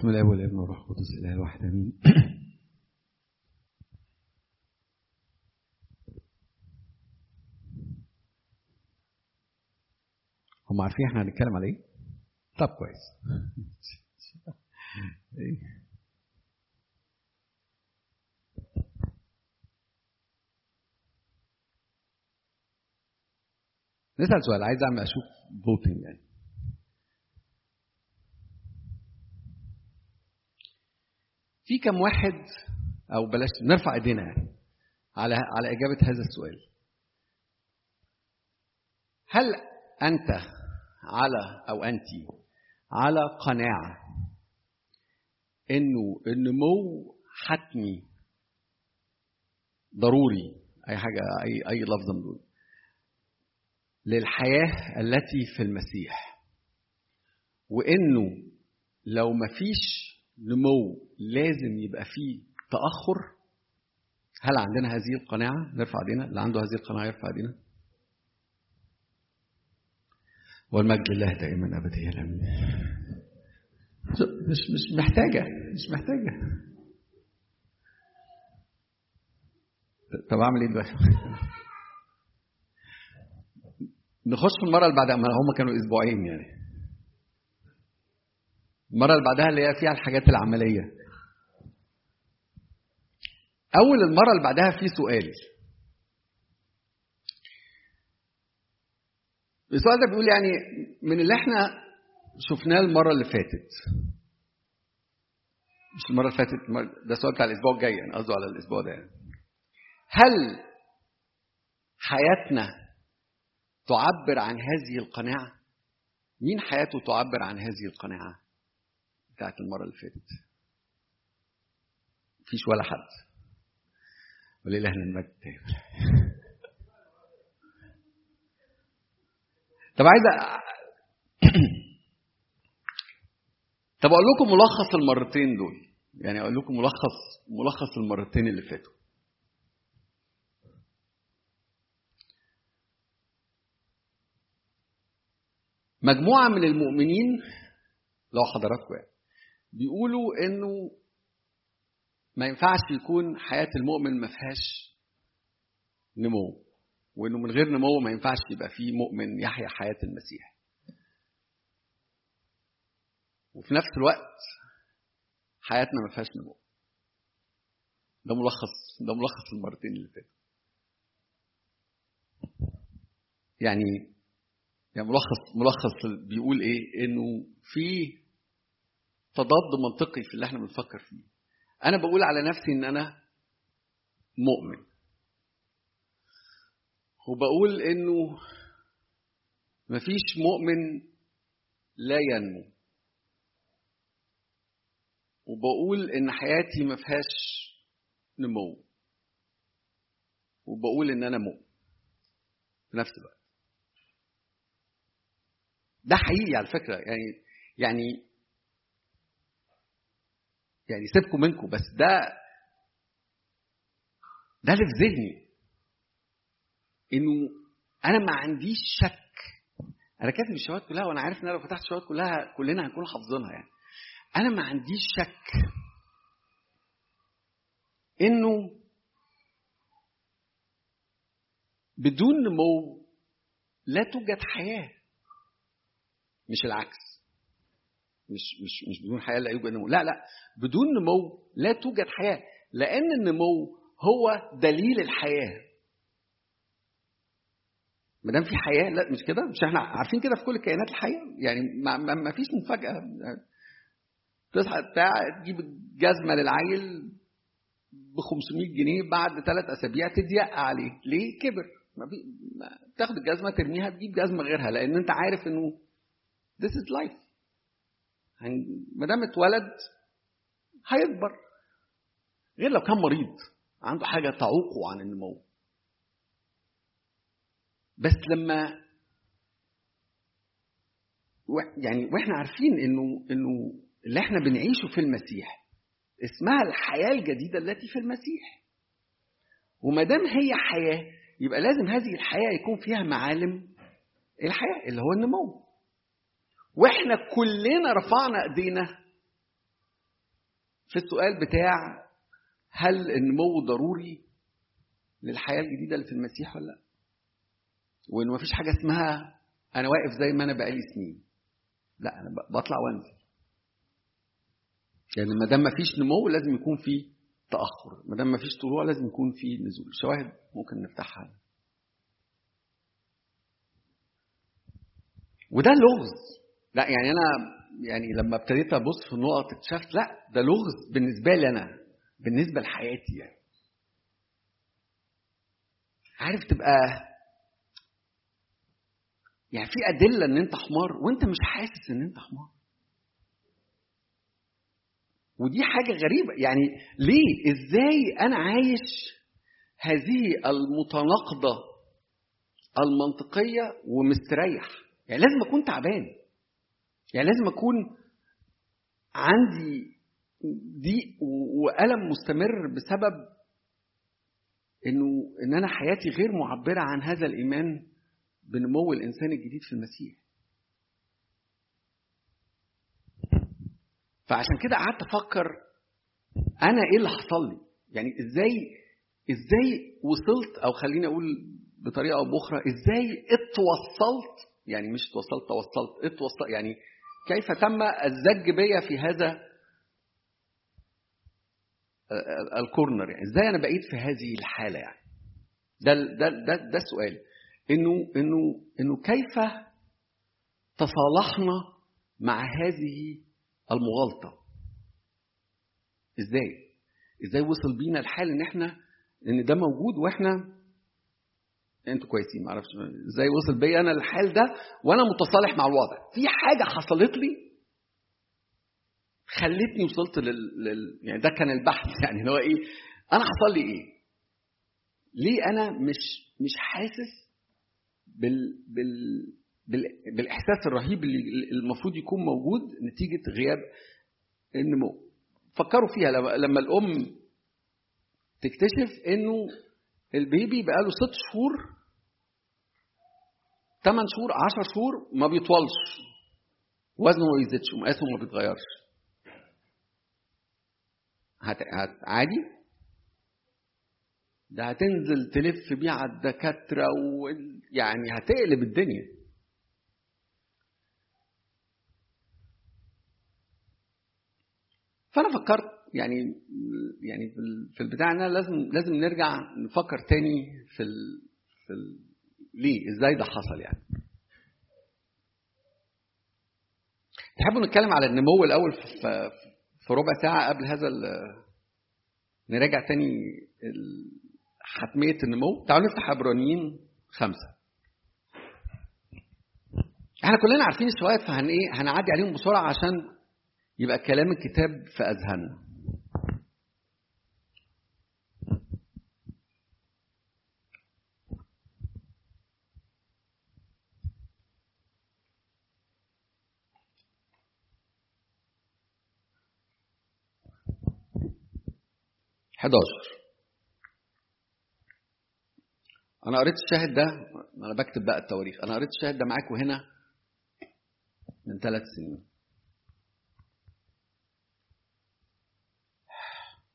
بسم الله والابن والروح القدس الاله الواحد امين هم عارفين إحنا هنتكلم على إيه؟ طب كويس. نسأل سؤال عايز أعمل أشوف فوتنج يعني. في كم واحد أو بلاش نرفع إيدينا يعني على على إجابة هذا السؤال. هل أنت على أو أنت على قناعة إنه النمو حتمي ضروري؟ أي حاجة أي أي لفظ من دول. للحياة التي في المسيح. وإنه لو ما فيش نمو لازم يبقى فيه تأخر هل عندنا هذه القناعة؟ نرفع إيدينا، اللي عنده هذه القناعة يرفع إيدينا. والمجد لله دائما أبديا آمين. مش مش محتاجة مش محتاجة. طب أعمل إيه دلوقتي؟ نخش في المرة اللي بعدها هم كانوا أسبوعين يعني. المرة اللي بعدها اللي هي فيها الحاجات العملية. أول المرة اللي بعدها في سؤال. السؤال ده بيقول يعني من اللي إحنا شفناه المرة اللي فاتت. مش المرة اللي فاتت ده سؤال بتاع الأسبوع الجاي أنا قصده على الأسبوع ده يعني. هل حياتنا تعبر عن هذه القناعة؟ مين حياته تعبر عن هذه القناعة؟ بتاعت المرة اللي فاتت. مفيش ولا حد. ولله المجد طب عايز. طب أقول لكم ملخص المرتين دول. يعني أقول لكم ملخص ملخص المرتين اللي فاتوا. مجموعة من المؤمنين لو حضراتكم يعني بيقولوا إنه ما ينفعش يكون حياة المؤمن ما فيهاش نمو وإنه من غير نمو ما ينفعش يبقى فيه مؤمن يحيا حياة المسيح. وفي نفس الوقت حياتنا ما فيهاش نمو. ده ملخص ده ملخص المرتين اللي فاتوا. يعني يعني ملخص ملخص بيقول إيه؟ إنه في تضاد منطقي في اللي إحنا بنفكر فيه. أنا بقول على نفسي إن أنا مؤمن. وبقول إنه مفيش مؤمن لا ينمو. وبقول إن حياتي ما فيهاش نمو. وبقول إن أنا مؤمن. في نفس الوقت. ده حقيقي على فكرة. يعني يعني يعني سيبكم منكم بس ده ده اللي في ذهني. إنه أنا ما عنديش شك. أنا كاتب الشواهد كلها وأنا عارف إن أنا لو فتحت الشواهد كلها كلنا هنكون حافظينها يعني. أنا ما عنديش شك إنه بدون نمو لا توجد حياة. مش العكس. مش مش مش بدون حياة لا يوجد نمو. لا لا بدون نمو لا توجد حياة لأن النمو هو دليل الحياة. ما دام في حياة لا مش كده؟ مش إحنا عارفين كده في كل الكائنات الحية؟ يعني ما, ما, ما فيش مفاجأة. تصحى بتاع تجيب جزمة للعيل ب 500 جنيه بعد ثلاث أسابيع تضيق عليه. ليه؟ كبر. ما في ما تاخد الجزمة ترميها تجيب جزمة غيرها لأن أنت عارف إنه this is life. ما دام اتولد هيكبر. غير لو كان مريض عنده حاجة تعوقه عن النمو بس لما يعني وإحنا عارفين إنه إنه اللي إحنا بنعيشه في المسيح اسمها الحياة الجديدة التي في المسيح. وما دام هي حياة يبقى لازم هذه الحياة يكون فيها معالم الحياة اللي هو النمو وإحنا كلنا رفعنا ايدينا في السؤال بتاع هل النمو ضروري للحياة الجديدة اللي في المسيح ولا لا؟ وانه مفيش حاجة اسمها أنا واقف زي ما أنا بقالي سنين. لا أنا بطلع وأنزل. يعني ما دام مفيش نمو لازم يكون في تأخر. ما دام مفيش طلوع لازم يكون في نزول. شواهد ممكن نفتحها. وده لغز. لا يعني أنا يعني لما ابتديت أبص في النقط اكتشفت لا ده لغز بالنسبة لي أنا بالنسبة لحياتي يعني. عارف تبقى يعني في أدلة إن أنت حمار وأنت مش حاسس إن أنت حمار. ودي حاجة غريبة يعني ليه؟ إزاي أنا عايش هذه المتناقضة المنطقية ومستريح؟ يعني لازم أكون تعبان. يعني لازم أكون عندي ضيق وألم مستمر بسبب إنه إن أنا حياتي غير معبرة عن هذا الإيمان بنمو الإنسان الجديد في المسيح. فعشان كده قعدت أفكر أنا إيه اللي حصل لي؟ يعني إزاي إزاي وصلت أو خليني أقول بطريقة أو بأخرى إزاي اتوصلت؟ يعني مش توصلت توصلت اتوصلت يعني كيف تم الزج بيا في هذا الكورنر يعني؟ إزاي أنا بقيت في هذه الحالة يعني؟ ده ده ده ده السؤال. انه انه إنه كيف تصالحنا مع هذه المغالطة؟ إزاي؟ إزاي وصل بينا الحال إن إحنا إن ده موجود وإحنا أنتوا كويسين معرفش إزاي وصل بيا أنا الحال ده وأنا متصالح مع الوضع. في حاجة حصلت لي خلتني وصلت لل... لل... يعني ده كان البحث. يعني هو إيه أنا حصل لي إيه؟ ليه أنا مش مش حاسس بال... بال... بال... بالإحساس الرهيب اللي المفروض يكون موجود نتيجة غياب النمو؟ فكروا فيها لما الأم تكتشف إنه البيبي بقاله ست شهور ثمان شهور عشر شهور ما بيطولش. وزنه ما بيزيدش ومقاسه ما بيتغيرش. هت... هت... عادي؟ ده هتنزل تلف بيه على الدكاترة و... يعني هتقلب الدنيا. فأنا فكرت يعني يعني في البتاع ده لازم لازم نرجع نفكر تاني في ال... في ال... ليه إزاي ده حصل يعني. تحبوا نتكلم على النمو الأول في, في ربع ساعة قبل هذا نراجع تاني حتمية النمو؟ تعالوا نفتح عبرانيين خمسة. إحنا كلنا عارفين الشواهد فهن إيه هنعدي عليهم بسرعة عشان يبقى كلام الكتاب في أذهاننا. حداشر. أنا قريت الشاهد ده أنا بكتب بقى التواريخ. أنا قريت الشاهد ده معاكم هنا من ثلاث سنين.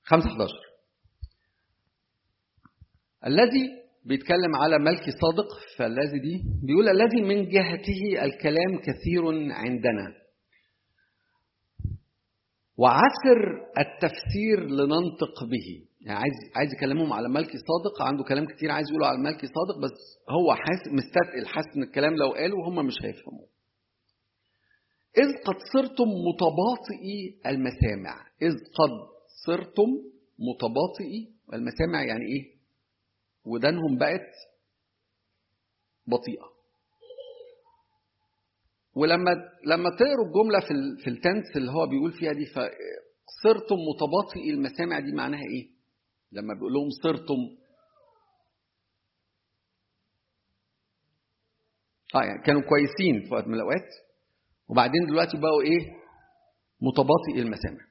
خمسة 11 الذي بيتكلم على ملكي صادق فالذي دي بيقول الذي من جهته الكلام كثير عندنا. وعسر التفسير لننطق به. يعني عايز عايز يكلمهم على ملكي صادق عنده كلام كتير عايز يقوله على ملكي صادق بس هو حاسس مستثقل حاسس إن الكلام لو قاله هم مش هيفهموه. إذ قد صرتم متباطئي المسامع. إذ قد صرتم متباطئي المسامع يعني إيه؟ ودانهم بقت بطيئة. ولما لما تقروا الجملة في في التنس اللي هو بيقول فيها دي فصرتم متباطئي المسامع دي معناها إيه؟ لما بيقول لهم صرتم آه يعني كانوا كويسين في وقت من الأوقات وبعدين دلوقتي بقوا إيه؟ متباطئي المسامع.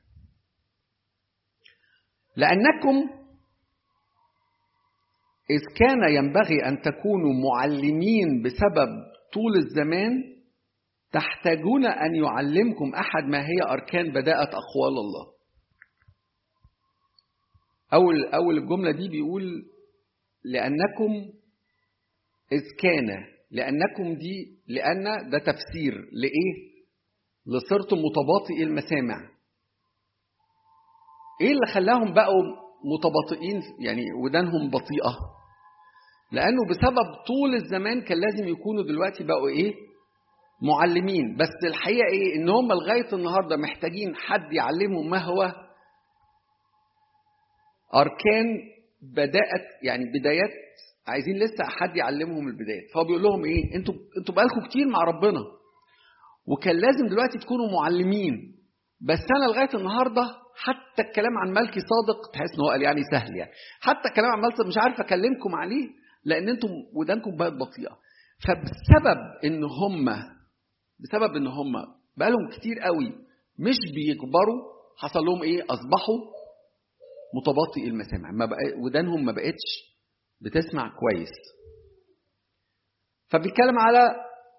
لأنكم إذ كان ينبغي أن تكونوا معلمين بسبب طول الزمان تحتاجون أن يعلمكم أحد ما هي أركان بداءة أقوال الله أول أول الجملة دي بيقول لأنكم إذ كان لأنكم دي لأن ده تفسير لإيه؟ لصرتم متباطئي المسامع. إيه اللي خلاهم بقوا متباطئين يعني ودانهم بطيئة؟ لأنه بسبب طول الزمان كان لازم يكونوا دلوقتي بقوا إيه؟ معلمين، بس الحقيقة إيه؟ إن هم لغاية النهاردة محتاجين حد يعلمهم ما هو أركان بدأت يعني بدايات. عايزين لسه حد يعلمهم البدايات. فهو بيقول لهم إيه؟ أنتوا أنتوا بقالكم كتير مع ربنا وكان لازم دلوقتي تكونوا معلمين. بس أنا لغاية النهارده حتى الكلام عن ملكي صادق تحس إن هو قال يعني سهل يعني. حتى الكلام عن ملكي مش عارف أكلمكم عليه لأن أنتم ودانكم بقت بطيئة. فبسبب إن هم بسبب إن هم بقالهم كتير قوي مش بيكبروا حصل لهم إيه؟ أصبحوا متباطئ المسامع. ما بقى ودانهم ما بقتش بتسمع كويس. فبيتكلم على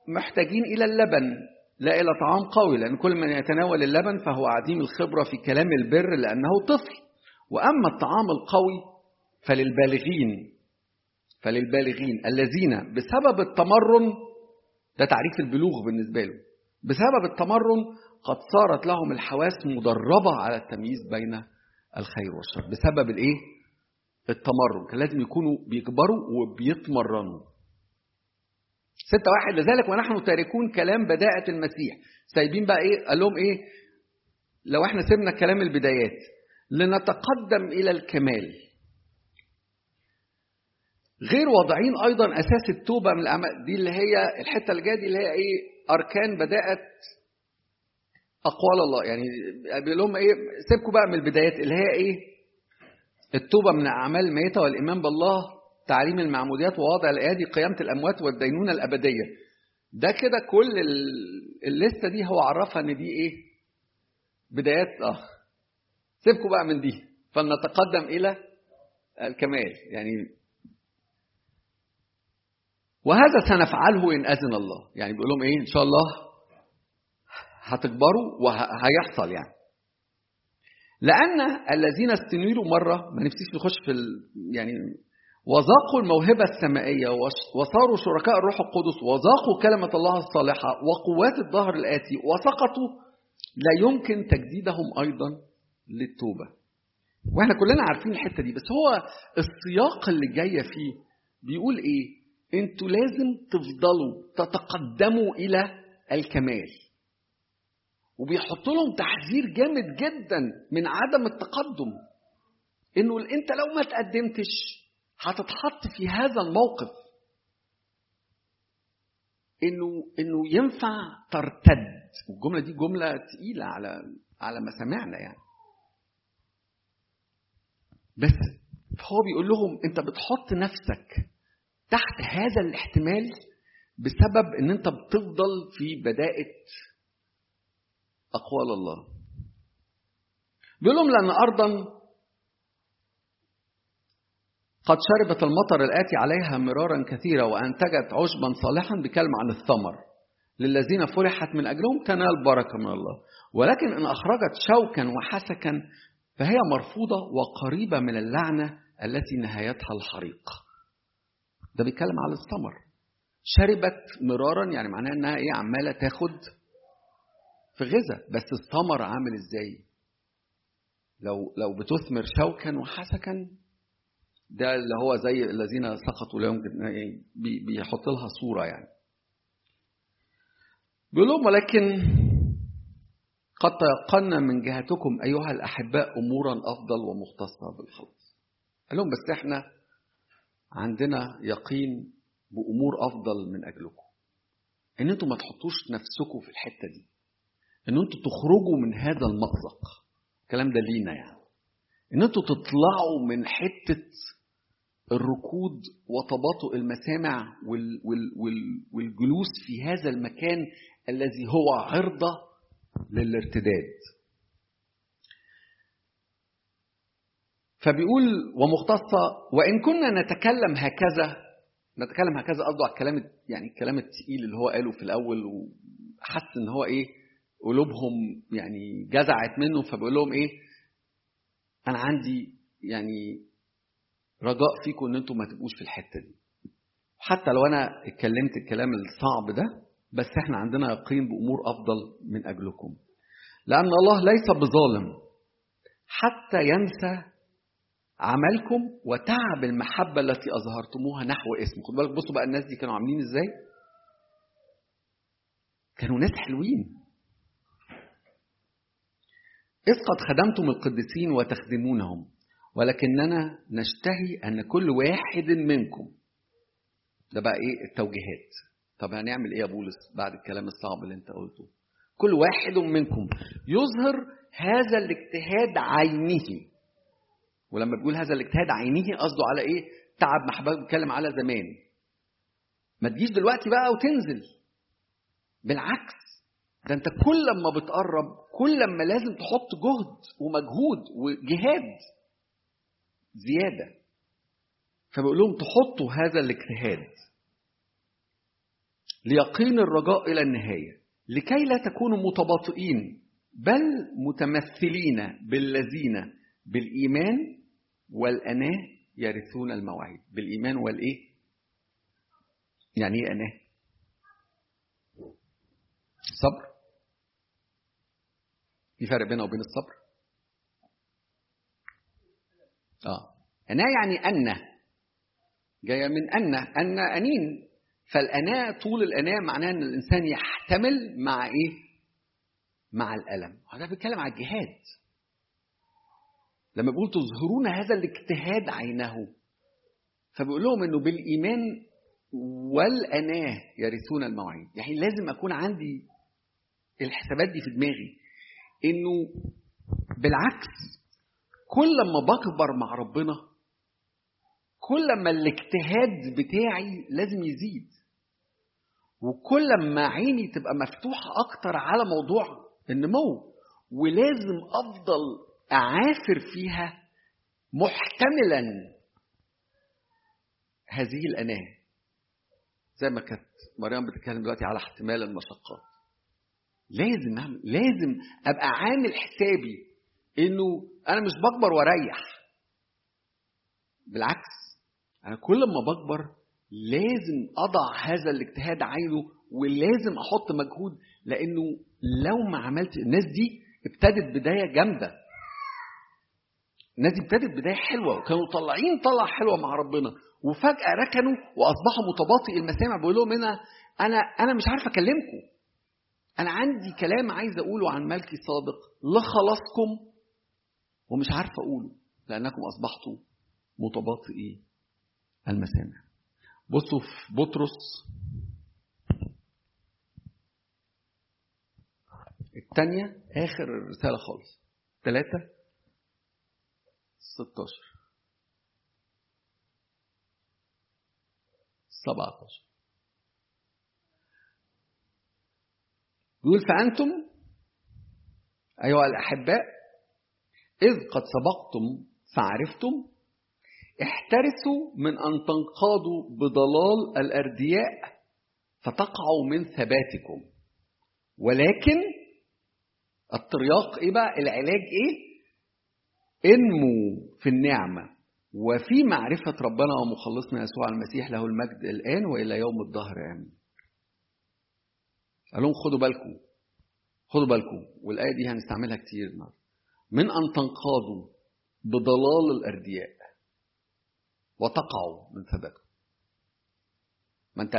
محتاجين إلى اللبن لا إلى طعام قوي لأن كل من يتناول اللبن فهو عديم الخبرة في كلام البر لأنه طفل. وأما الطعام القوي فللبالغين فللبالغين الذين بسبب التمرن ده تعريف البلوغ بالنسبة له. بسبب التمرن قد صارت لهم الحواس مدربة على التمييز بين الخير والشر. بسبب الإيه؟ التمرن. كان لازم يكونوا بيكبروا وبيتمرنوا. ستة واحد. لذلك ونحن تاركون كلام بداءة المسيح. سايبين بقى إيه؟ قال لهم إيه؟ لو إحنا سيبنا كلام البدايات لنتقدم إلى الكمال. غير واضعين أيضا أساس التوبة من الأعمال. دي اللي هي الحتة اللي جاية دي اللي هي إيه؟ أركان بداءة أقوال الله. يعني بيقول لهم إيه؟ سيبكم بقى من البدايات اللي هي إيه؟ التوبة من الأعمال الميتة والإيمان بالله تعليم المعموديات ووضع الأيادي قيامة الأموات والدينونة الأبدية. ده كده كل الليستة دي هو عرفها إن دي إيه؟ بدايات. آه. سيبكم بقى من دي. فلنتقدم إلى الكمال. يعني وهذا سنفعله إن أذن الله. يعني بيقول لهم إيه؟ إن شاء الله هتكبروا وهيحصل يعني. لأن الذين استنيروا مرة ما نفسيش نخش في ال... يعني وذاقوا الموهبة السمائية وصاروا شركاء الروح القدس وذاقوا كلمة الله الصالحة وقوات الظهر الآتي وسقطوا لا يمكن تجديدهم أيضا للتوبة. وإحنا كلنا عارفين الحتة دي بس هو السياق اللي جاية فيه بيقول إيه؟ أنتوا لازم تفضلوا تتقدموا إلى الكمال. وبيحط لهم تحذير جامد جدا من عدم التقدم. إنه أنت لو ما تقدمتش هتتحط في هذا الموقف. إنه إنه ينفع ترتد. والجملة دي جملة تقيلة على على مسامعنا يعني. بس هو بيقول لهم أنت بتحط نفسك تحت هذا الاحتمال بسبب إن أنت بتفضل في بدايه أقوال الله. بيقول لهم لأن أرضا قد شربت المطر الآتي عليها مرارا كثيرا وأنتجت عشبا صالحا بكلمة عن الثمر. للذين فرحت من أجلهم تنال بركة من الله. ولكن إن أخرجت شوكا وحسكا فهي مرفوضة وقريبة من اللعنة التي نهايتها الحريق. ده بيتكلم على الثمر. شربت مرارا يعني معناها إنها إيه عمالة تاخد في غذاء بس الثمر عامل إزاي؟ لو لو بتثمر شوكا وحسكا ده اللي هو زي الذين سقطوا لا يمكن بيحط لها صورة يعني. بيقول لهم ولكن قد تيقنا من جهتكم أيها الأحباء امورا أفضل ومختصة بالخلاص قال لهم بس إحنا عندنا يقين بأمور أفضل من أجلكم. إن أنتم ما تحطوش نفسكم في الحتة دي. إن أنتوا تخرجوا من هذا المأزق. الكلام ده لينا يعني. إن أنتوا تطلعوا من حتة الركود وتباطؤ المسامع وال وال وال والجلوس في هذا المكان الذي هو عرضة للارتداد. فبيقول ومختصة وإن كنا نتكلم هكذا نتكلم هكذا قصده على الكلام يعني الكلام التقيل اللي هو قاله في الأول وحس إن هو إيه قلوبهم يعني جزعت منه فبيقول لهم إيه أنا عندي يعني رجاء فيكم إن أنتم ما تبقوش في الحتة دي. حتى لو أنا اتكلمت الكلام الصعب ده بس إحنا عندنا يقين بأمور أفضل من أجلكم. لأن الله ليس بظالم حتى ينسى عملكم وتعب المحبة التي أظهرتموها نحو اسمه. خد بالك بصوا بقى الناس دي كانوا عاملين إزاي؟ كانوا ناس حلوين. إذ قد خدمتم القديسين وتخدمونهم ولكننا نشتهي أن كل واحد منكم. ده بقى إيه؟ التوجيهات. طب هنعمل إيه يا بولس بعد الكلام الصعب اللي أنت قلته؟ كل واحد منكم يظهر هذا الاجتهاد عينه. ولما بيقول هذا الاجتهاد عينه قصده على إيه؟ تعب محبه بيتكلم على زمان. ما تجيش دلوقتي بقى وتنزل. بالعكس ده أنت كل ما بتقرب كل ما لازم تحط جهد ومجهود وجهاد زيادة. فبيقول لهم تحطوا هذا الاجتهاد. ليقين الرجاء إلى النهاية. لكي لا تكونوا متباطئين بل متمثلين بالذين بالإيمان والآناة يرثون المواعيد بالإيمان والإيه؟ يعني إيه آناة؟ صبر. في فرق بينه وبين الصبر؟ آه. أنا يعني أن جاية من أن أن أنين. فالأناة طول الأناة معناه أن الإنسان يحتمل مع إيه؟ مع الألم. هذا بيتكلم على الجهاد. لما بيقول تظهرون هذا الاجتهاد عينه. فبيقول لهم إنه بالإيمان والأناة يرثون المواعيد يعني لازم أكون عندي الحسابات دي في دماغي. إنه بالعكس كل ما بكبر مع ربنا كل ما الاجتهاد بتاعي لازم يزيد. وكل ما عيني تبقى مفتوحة أكتر على موضوع النمو. ولازم أفضل أعافر فيها محتملا هذه الأناة. زي ما كانت مريم بتتكلم دلوقتي على احتمال المشقات لازم أعمل لازم أبقى عامل حسابي إنه أنا مش بكبر وأريح. بالعكس أنا كل ما بكبر لازم أضع هذا الاجتهاد عينه ولازم أحط مجهود لأنه لو ما عملت الناس دي ابتدت بداية جامدة. الناس ابتدت بداية حلوة وكانوا طالعين طلعة حلوة مع ربنا. وفجأة ركنوا وأصبحوا متباطئ المسامع بيقول لهم هنا أنا أنا مش عارف أكلمكم. أنا عندي كلام عايز أقوله عن ملكي صادق لخلاصكم ومش عارف أقوله لأنكم أصبحتوا متباطئي المسامع. بصوا في بطرس الثانية آخر الرسالة خالص. ثلاثة 16 17 يقول فأنتم أيها الأحباء إذ قد سبقتم فعرفتم احترسوا من أن تنقادوا بضلال الأردياء فتقعوا من ثباتكم. ولكن الترياق إيه بقى؟ العلاج إيه؟ انموا في النعمة. وفي معرفة ربنا ومخلصنا يسوع المسيح له المجد الآن وإلى يوم الظهر. آمين. قال لهم خدوا بالكم خدوا بالكم. والآية دي هنستعملها كتير النهارده. من أن تنقادوا بضلال الأردياء وتقعوا من ثباتكم ما أنت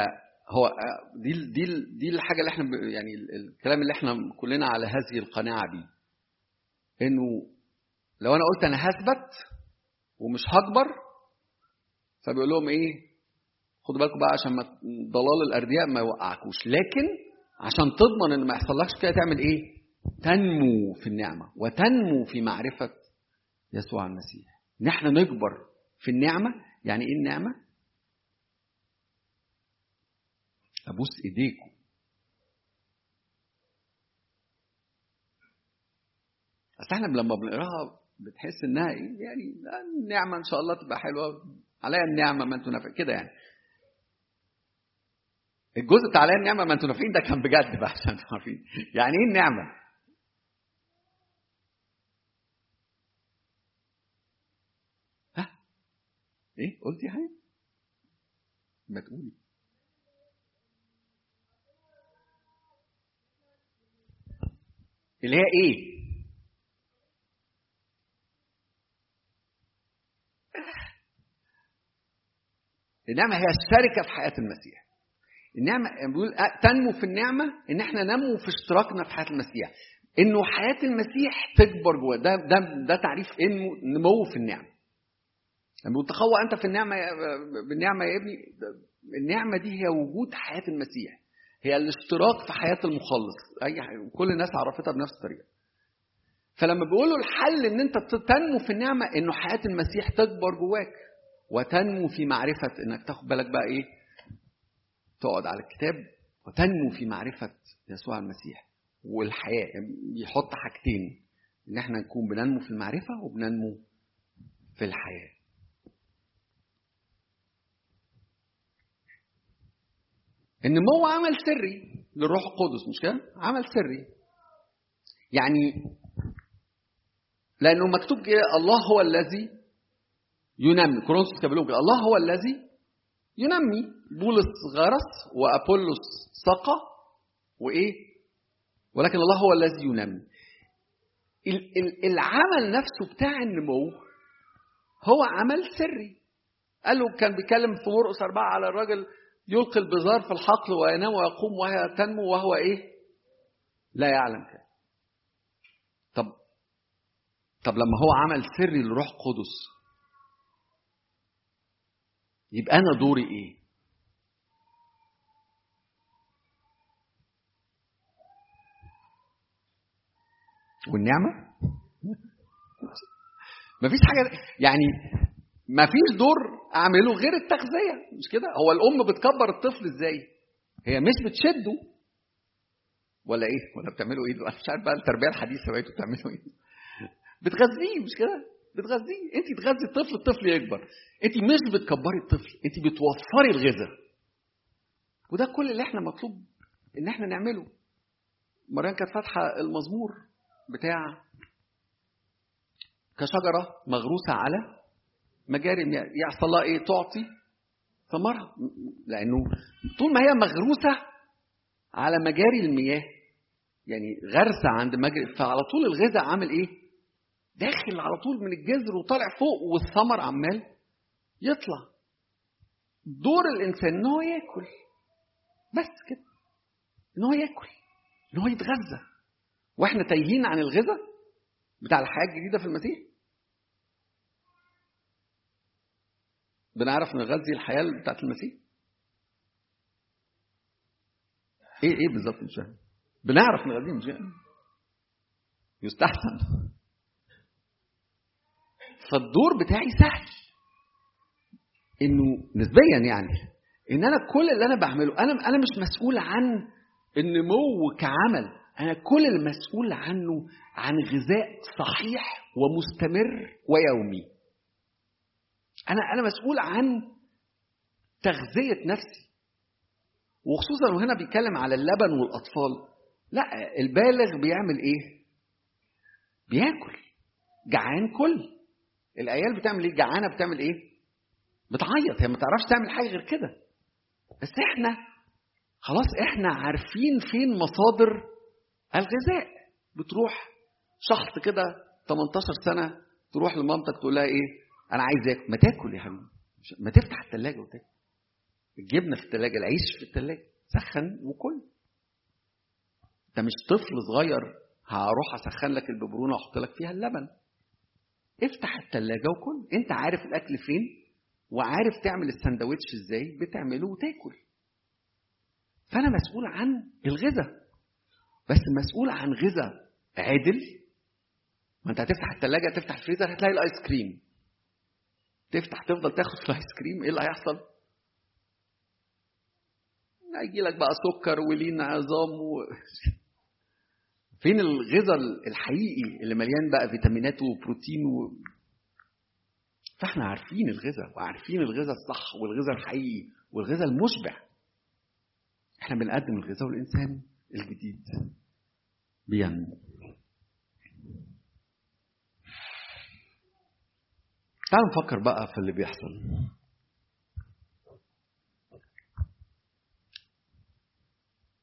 هو دي دي دي الحاجة اللي إحنا يعني الكلام اللي إحنا كلنا على هذه القناعة بيه إنه لو أنا قلت أنا هثبت ومش هكبر فبيقول لهم إيه؟ خدوا بالكم بقى عشان ما ضلال الأردياء ما يوقعكوش. لكن عشان تضمن إن ما يحصلكش كده تعمل إيه؟ تنمو في النعمة وتنمو في معرفة يسوع المسيح. ان إحنا نكبر في النعمة يعني إيه النعمة؟ أبوس إيديكم. أصل إحنا لما بنقراها بتحس إنها إيه؟ يعني النعمة إن شاء الله تبقى حلوة. عليا النعمة ما أنتوا نافع كده يعني. الجزء بتاع عليا النعمة ما أنتوا نافعين ده كان بجد بقى عشان عارفين يعني إيه النعمة؟ إيه؟ قلتي حاجة ما تقولي. اللي هي إيه؟ النعمة هي الشركة في حياة المسيح. النعمة بيقول تنمو في النعمة إن إحنا ننمو في اشتراكنا في حياة المسيح. إنه حياة المسيح تكبر جوه ده ده ده تعريف إنه نمو في النعمة. لما تخوى أنت في النعمة بالنعمة يا ابني. النعمة دي هي وجود حياة المسيح. هي الاشتراك في حياة المخلص. أي. كل الناس عرفتها بنفس الطريقة. فلما بيقولوا الحل إن أنت تنمو في النعمة إنه حياة المسيح تكبر جواك. وتنمو في معرفة إنك تاخد بالك بقى إيه؟ تقعد على الكتاب وتنمو في معرفة يسوع المسيح. والحياة يحط حاجتين إن إحنا نكون بننمو في المعرفة وبننمو في الحياة. النمو عمل سري للروح القدس مش كده؟ عمل سري. يعني لأنه مكتوب كده الله هو الذي ينمي. كورنثوس كان بيقول الله هو الذي ينمي. بولس غرس وأبولس سقى وإيه؟ ولكن الله هو الذي ينمي. العمل نفسه بتاع النمو هو عمل سري. قال له كان بيتكلم في مرقس أربعة على الراجل يلقي البزار في الحقل وينام ويقوم وهي تنمو وهو إيه؟ لا يعلم كده. طب طب لما هو عمل سري للروح القدس يبقى أنا دوري إيه؟ والنعمة؟ مفيش حاجة يعني مفيش دور أعمله غير التغذية مش كده؟ هو الأم بتكبر الطفل إزاي؟ هي مش بتشده. ولا إيه؟ ولا بتعملوا إيه مش عارف بقى التربية الحديثة بقيتوا بتعملوا إيه؟ بتغذيه مش كده؟ بتغذيه انت تغذي الطفل الطفل يكبر. انت مش بتكبري الطفل انت بتوفري الغذاء. وده كل اللي إحنا مطلوب ان إحنا نعمله. مريم كانت فاتحة المزمور بتاع كشجرة مغروسة على مجاري يحصل لها إيه؟ تعطي ثمرها لأنه طول ما هي مغروسة على مجاري المياه يعني غرسة عند مجري فعلى طول الغذاء عامل إيه؟ داخل على طول من الجذر وطالع فوق والثمر عمال يطلع. دور الإنسان إن هو ياكل. بس كده. إن هو ياكل. إن هو يتغذى. وإحنا تايهين عن الغذاء بتاع الحياة الجديدة في المسيح. بنعرف نغذي الحياة بتاعت المسيح؟ إيه إيه بالظبط مش فاهم. بنعرف نغذيه مش يستحسن. فالدور بتاعي سهل. إنه نسبيا يعني إن أنا كل اللي أنا بعمله أنا أنا مش مسؤول عن النمو كعمل أنا كل المسؤول عنه عن غذاء صحيح ومستمر ويومي. أنا أنا مسؤول عن تغذية نفسي. وخصوصا وهنا بيتكلم على اللبن والأطفال. لا البالغ بيعمل إيه؟ بياكل. جعان كل. العيال بتعمل إيه؟ جعانة بتعمل إيه؟ بتعيط هي ما تعرفش تعمل حاجة غير كده. بس إحنا خلاص إحنا عارفين فين مصادر الغذاء. بتروح شخص كده 18 سنة تروح لمامتك تقول لها إيه؟ أنا عايز آكل. ما تاكل يا حبيبي. ما تفتح الثلاجه وتاكل. الجبنة في الثلاجه العيش في الثلاجه سخن وكل. انت مش طفل صغير هروح أسخن لك الببرونة وأحط لك فيها اللبن. افتح الثلاجه وكل. انت عارف الأكل فين وعارف تعمل السندوتش إزاي بتعمله وتاكل. فأنا مسؤول عن الغذاء بس مسؤول عن غذاء عادل. ما انت هتفتح الثلاجه تفتح الفريزر هتلاقي الآيس كريم. تفتح تفضل تاخد في الآيس كريم إيه اللي هيحصل؟ هيجي لك بقى سكر ولين عظام و... فين الغذاء الحقيقي اللي مليان بقى فيتامينات وبروتين و... فاحنا عارفين الغذاء وعارفين الغذاء الصح والغذاء الحقيقي والغذاء المشبع. إحنا بنقدم الغذاء والانسان الجديد. بينمو. تعالوا نفكر بقى في اللي بيحصل.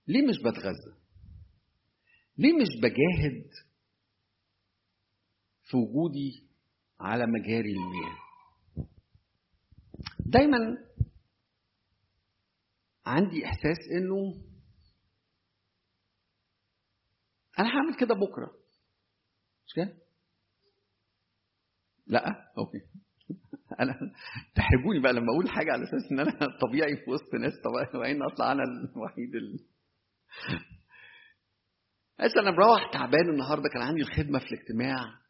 ليه مش بتغذى؟ ليه مش بجاهد في وجودي على مجاري المياه؟ دايما عندي إحساس إنه أنا هعمل كده بكرة. مش كده؟ لا أوكي. أنا تحبوني بقى لما أقول حاجة على أساس إن أنا طبيعي في وسط ناس طبيعيين أطلع أنا الوحيد ال... بس أنا مروح تعبان النهارده كان عندي الخدمة في الاجتماع.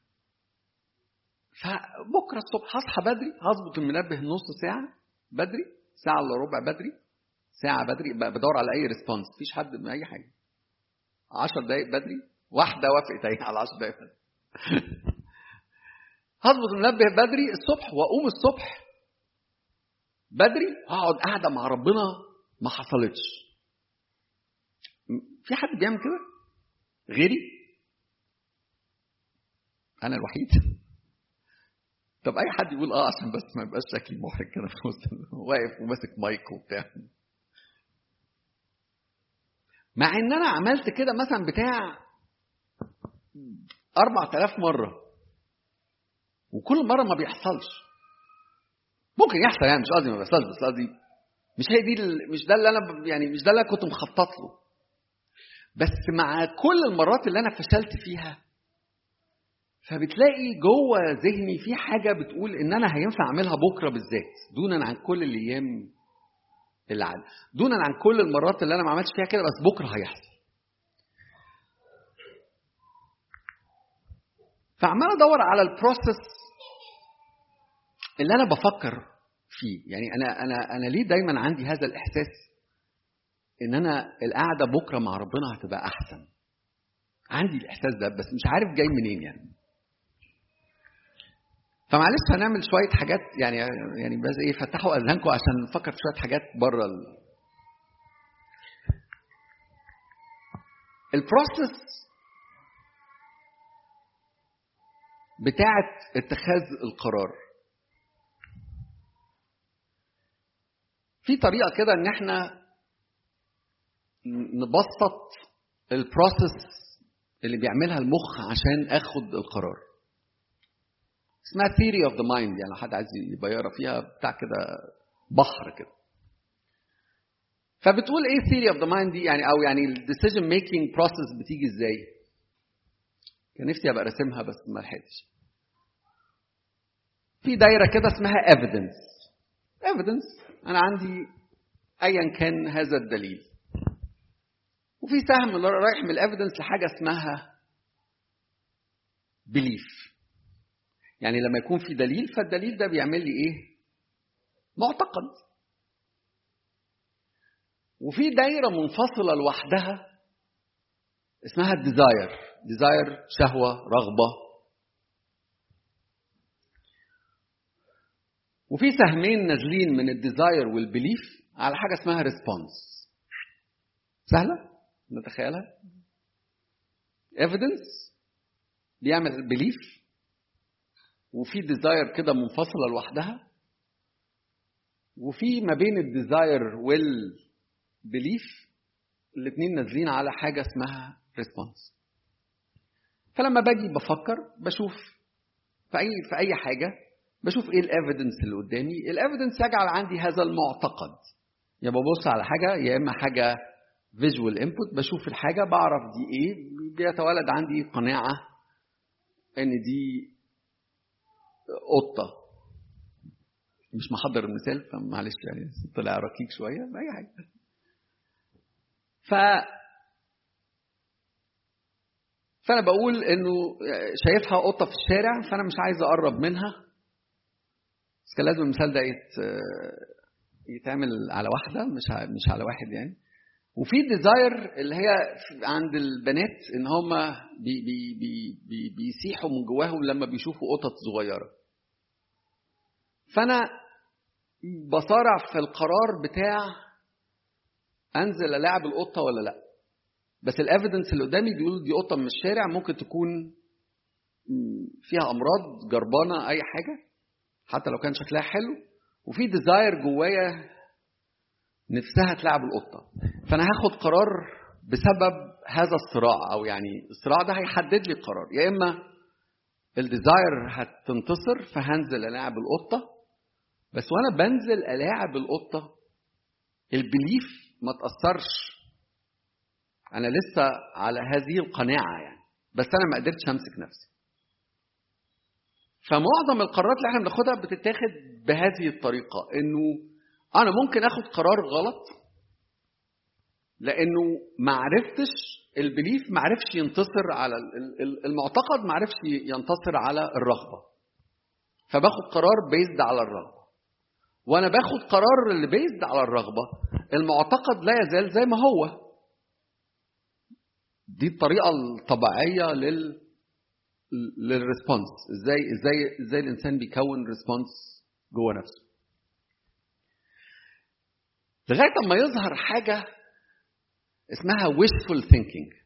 فبكرة الصبح هصحى بدري هظبط المنبه نص ساعة بدري ساعة إلا ربع بدري ساعة بدري بدور على أي ريسبونس مفيش حد من أي حاجة. 10 دقائق بدري واحدة وافقت اهي على 10 دقائق بدري. هظبط المنبه بدري الصبح وأقوم الصبح بدري اقعد قاعدة مع ربنا ما حصلتش. في حد بيعمل كده؟ غيري؟ أنا الوحيد. طب أي حد يقول آه عشان بس ما يبقاش شكلي محرج كده في وسط واقف وماسك مايك وبتاع. مع إن أنا عملت كده مثلا بتاع 4000 مرة. وكل مرة ما بيحصلش. ممكن يحصل يعني مش قصدي ما بيحصلش بس قصدي مش هي دي مش ده اللي أنا يعني مش ده اللي أنا كنت مخطط له. بس مع كل المرات اللي أنا فشلت فيها فبتلاقي جوه ذهني في حاجة بتقول إن أنا هينفع أعملها بكرة بالذات دونا عن كل الأيام اللي عدت دونا عن كل المرات اللي أنا ما عملتش فيها كده بس بكرة هيحصل. فعمال أدور على البروسيس اللي أنا بفكر فيه يعني أنا أنا أنا ليه دايما عندي هذا الإحساس؟ إن أنا القعدة بكرة مع ربنا هتبقى أحسن. عندي الإحساس ده بس مش عارف جاي منين يعني. فمعلش هنعمل شوية حاجات يعني يعني بس إيه فتحوا أذهانكم عشان نفكر في شوية حاجات بره ال... ال process بتاعة اتخاذ القرار. في طريقة كده إن إحنا نبسط ال process اللي بيعملها المخ عشان آخد القرار. اسمها theory of the mind يعني لو حد عايز يبقى يقرأ فيها بتاع كده بحر كده. فبتقول إيه theory of the mind دي؟ يعني أو يعني ال decision making process بتيجي إزاي؟ كان نفسي أبقى راسمها بس ما لحقتش. في دايرة كده اسمها evidence evidence أنا عندي ايا كان هذا الدليل. وفي سهم رايح من ال evidence لحاجة اسمها belief يعني لما يكون في دليل فالدليل ده بيعمل لي إيه؟ معتقد. وفي دايرة منفصلة لوحدها اسمها ال desire desire شهوة رغبة. وفي سهمين نازلين من ال desire وال belief على حاجة اسمها response سهلة؟ نتخيلها؟ Evidence. بيعمل belief وفي desire كده منفصلة لوحدها. وفي ما بين ال desire وال belief الاثنين نازلين على حاجة اسمها response فلما باجي بفكر بشوف في أي في أي حاجة بشوف إيه ال evidence اللي قدامي. ال evidence يجعل عندي هذا المعتقد. يا ببص على حاجة يا إما حاجة visual input بشوف الحاجة بعرف دي إيه. بيتولد عندي قناعة إن دي قطة. مش محضر المثال فمعلش يعني طلع ركيك شوية أي حاجة. ف فأنا بقول إنه شايفها قطة في الشارع فأنا مش عايز أقرب منها. بس كان لازم المثال ده يت... يتعمل على واحدة مش مش على واحد يعني. وفي desire اللي هي عند البنات إن هم بي بي بي بي بيسيحوا من جواهم لما بيشوفوا قطط صغيرة. فأنا بصارع في القرار بتاع أنزل العب القطة ولا لأ. بس ال evidence اللي قدامي بيقول دي قطة من الشارع ممكن تكون فيها أمراض جربانة أي حاجة. حتى لو كان شكلها حلو. وفي desire جوايا نفسها تلعب القطة. فأنا هاخد قرار بسبب هذا الصراع أو يعني الصراع ده هيحدد لي القرار. يا إما ال desire هتنتصر فهنزل ألاعب القطة. بس وأنا بنزل ألاعب القطة ال belief ما تأثرش. أنا لسه على هذه القناعة يعني. بس أنا ما قدرتش أمسك نفسي. فمعظم القرارات اللي إحنا بناخدها بتتاخد بهذه الطريقة إنه أنا ممكن آخد قرار غلط لأنه ما عرفتش ال belief ما عرفش ينتصر على المعتقد ما عرفش ينتصر على الرغبة. فباخد قرار based على الرغبة. وأنا باخد قرار اللي based على الرغبة المعتقد لا يزال زي ما هو. دي الطريقة الطبيعية لل لل response إزاي إزاي إزاي الإنسان بيكون response جوه نفسه. لغاية أما يظهر حاجة اسمها wishful thinking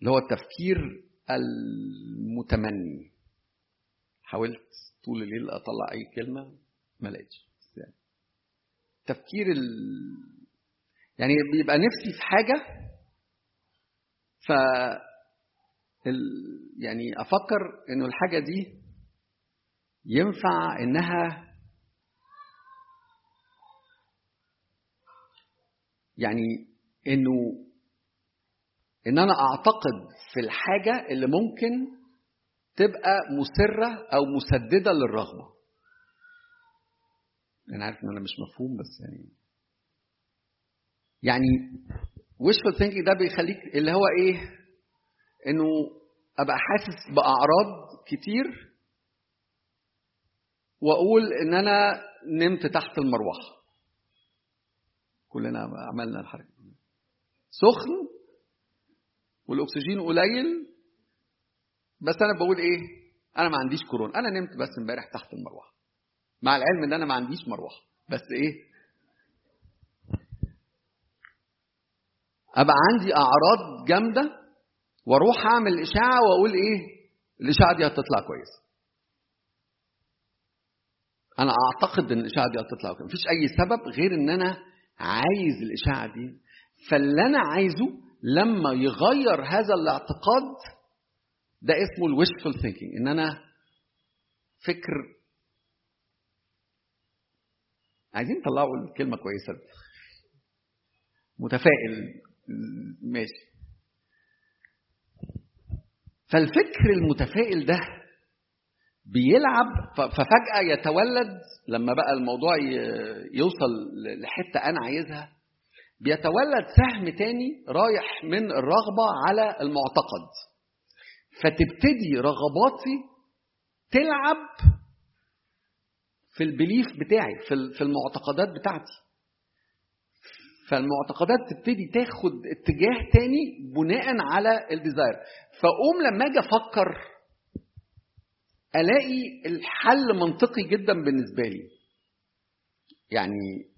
اللي هو التفكير المتمني. حاولت طول الليل أطلع أي كلمة؟ ما لقيتش. يعني تفكير ال... يعني بيبقى نفسي في حاجة ف ال... يعني أفكر إنه الحاجة دي ينفع إنها يعني إنه إن أنا أعتقد في الحاجة اللي ممكن تبقى مسرة أو مسددة للرغبة. أنا عارف إن أنا مش مفهوم بس يعني يعني wishful thinking ده بيخليك اللي هو إيه؟ إنه أبقى حاسس بأعراض كتير وأقول إن أنا نمت تحت المروحة. كلنا عملنا الحركة. سخن والأكسجين قليل. بس أنا بقول إيه؟ أنا ما عنديش كورونا. أنا نمت بس امبارح تحت المروحة. مع العلم إن أنا ما عنديش مروحة. بس إيه؟ أبقى عندي أعراض جامدة وأروح أعمل إشاعة وأقول إيه؟ الإشاعة دي هتطلع كويس. أنا أعتقد إن الإشاعة دي هتطلع كويس. مفيش أي سبب غير إن أنا عايز الإشاعة دي فاللي أنا عايزه لما يغير هذا الاعتقاد ده اسمه الويشفul ثينكينج إن أنا فكر عايزين نطلعوا الكلمة كويسة متفائل. ماشي. فالفكر المتفائل ده بيلعب ففجأة يتولد لما بقى الموضوع يوصل لحتة أنا عايزها بيتولد سهم تاني رايح من الرغبة على المعتقد. فتبتدي رغباتي تلعب في ال belief بتاعي في المعتقدات بتاعتي. فالمعتقدات تبتدي تاخد اتجاه تاني بناء على ال desire. فأقوم لما أجي أفكر ألاقي الحل منطقي جدا بالنسبة لي. يعني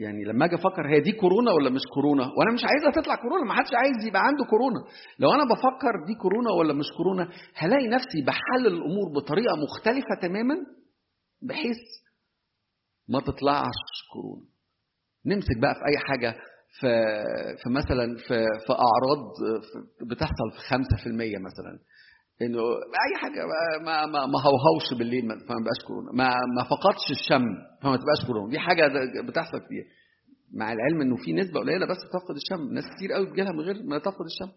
يعني لما أجي أفكر هي دي كورونا ولا مش كورونا؟ وأنا مش عايزها تطلع كورونا ما حدش عايز يبقى عنده كورونا. لو أنا بفكر دي كورونا ولا مش كورونا هلاقي نفسي بحلل الأمور بطريقة مختلفة تماما بحيث ما تطلعش كورونا. نمسك بقى في أي حاجة في في مثلا في في أعراض بتحصل في 5% مثلا. إنه أي حاجة ما ما ما هوهوش بالليل فما بقاش كورونا ما ما فقدش الشم فما تبقاش كورونا دي حاجة بتحصل كتير. مع العلم إنه في نسبة قليلة بس بتفقد الشم. ناس كتير قوي بتجيلها من غير ما تفقد الشم.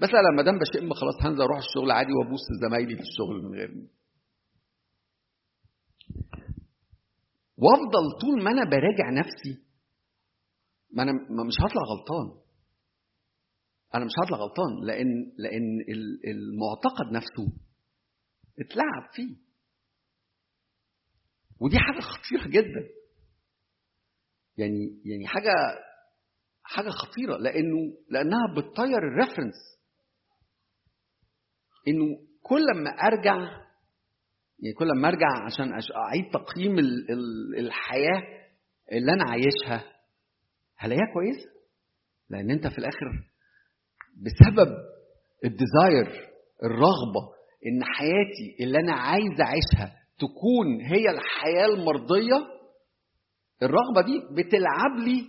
بس لا ما دام بشم خلاص هنزل أروح الشغل عادي وأبوس زمايلي في الشغل من غير. وأفضل طول ما أنا براجع نفسي ما أنا مش هطلع غلطان. أنا مش هطلع غلطان لأن لأن المعتقد نفسه اتلعب فيه. ودي حاجة خطيرة جدا. يعني يعني حاجة حاجة خطيرة لأنه لأنها بتطير ال reference. إنه كل ما أرجع يعني كل ما أرجع عشان أعيد تقييم الحياة اللي أنا عايشها هلاقيها كويسه لأن أنت في الآخر بسبب ال desire الرغبة إن حياتي اللي أنا عايز أعيشها تكون هي الحياة المرضية الرغبة دي بتلعب لي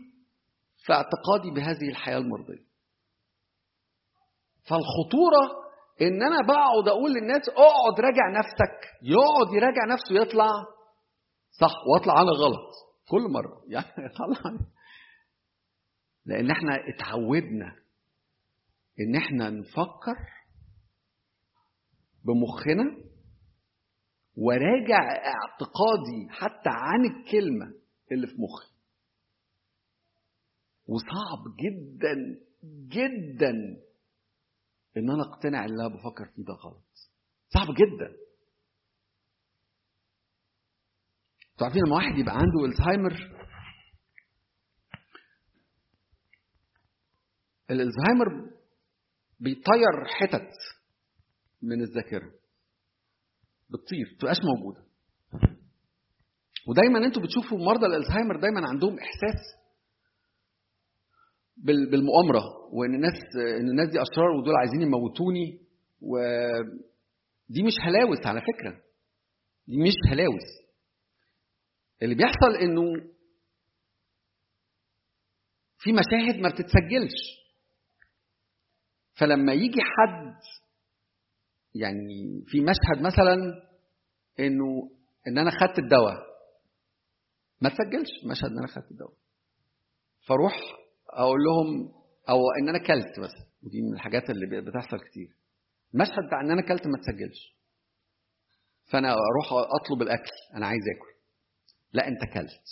في اعتقادي بهذه الحياة المرضية. فالخطورة إن أنا بقعد أقول للناس اقعد راجع نفسك يقعد يراجع نفسه يطلع صح واطلع أنا غلط كل مرة. يعني طلع. لأن إحنا اتعودنا إن إحنا نفكر بمخنا وراجع اعتقادي حتى عن الكلمة اللي في مخي. وصعب جدا جدا إن أنا أقتنع اللي أنا بفكر فيه ده غلط. صعب جدا. أنتوا عارفين لما واحد يبقى عنده الزهايمر؟ الالزهايمر بيطير حتت من الذاكرة. بتطير تبقاش موجودة. ودايما أنتوا بتشوفوا مرضى الألزهايمر دايما عندهم إحساس بالمؤامرة وإن الناس إن الناس دي أشرار ودول عايزين يموتوني ودي مش هلاوس على فكرة. دي مش هلاوس. اللي بيحصل إنه في مشاهد ما بتتسجلش. فلما يجي حد يعني في مشهد مثلا إنه إن أنا خدت الدواء ما تسجلش مشهد إن أنا خدت الدواء. فأروح أقول لهم أو إن أنا كلت مثلا ودي من الحاجات اللي بتحصل كتير. المشهد بتاع إن أنا كلت ما تسجلش. فأنا أروح أطلب الأكل أنا عايز آكل. لا أنت كلت.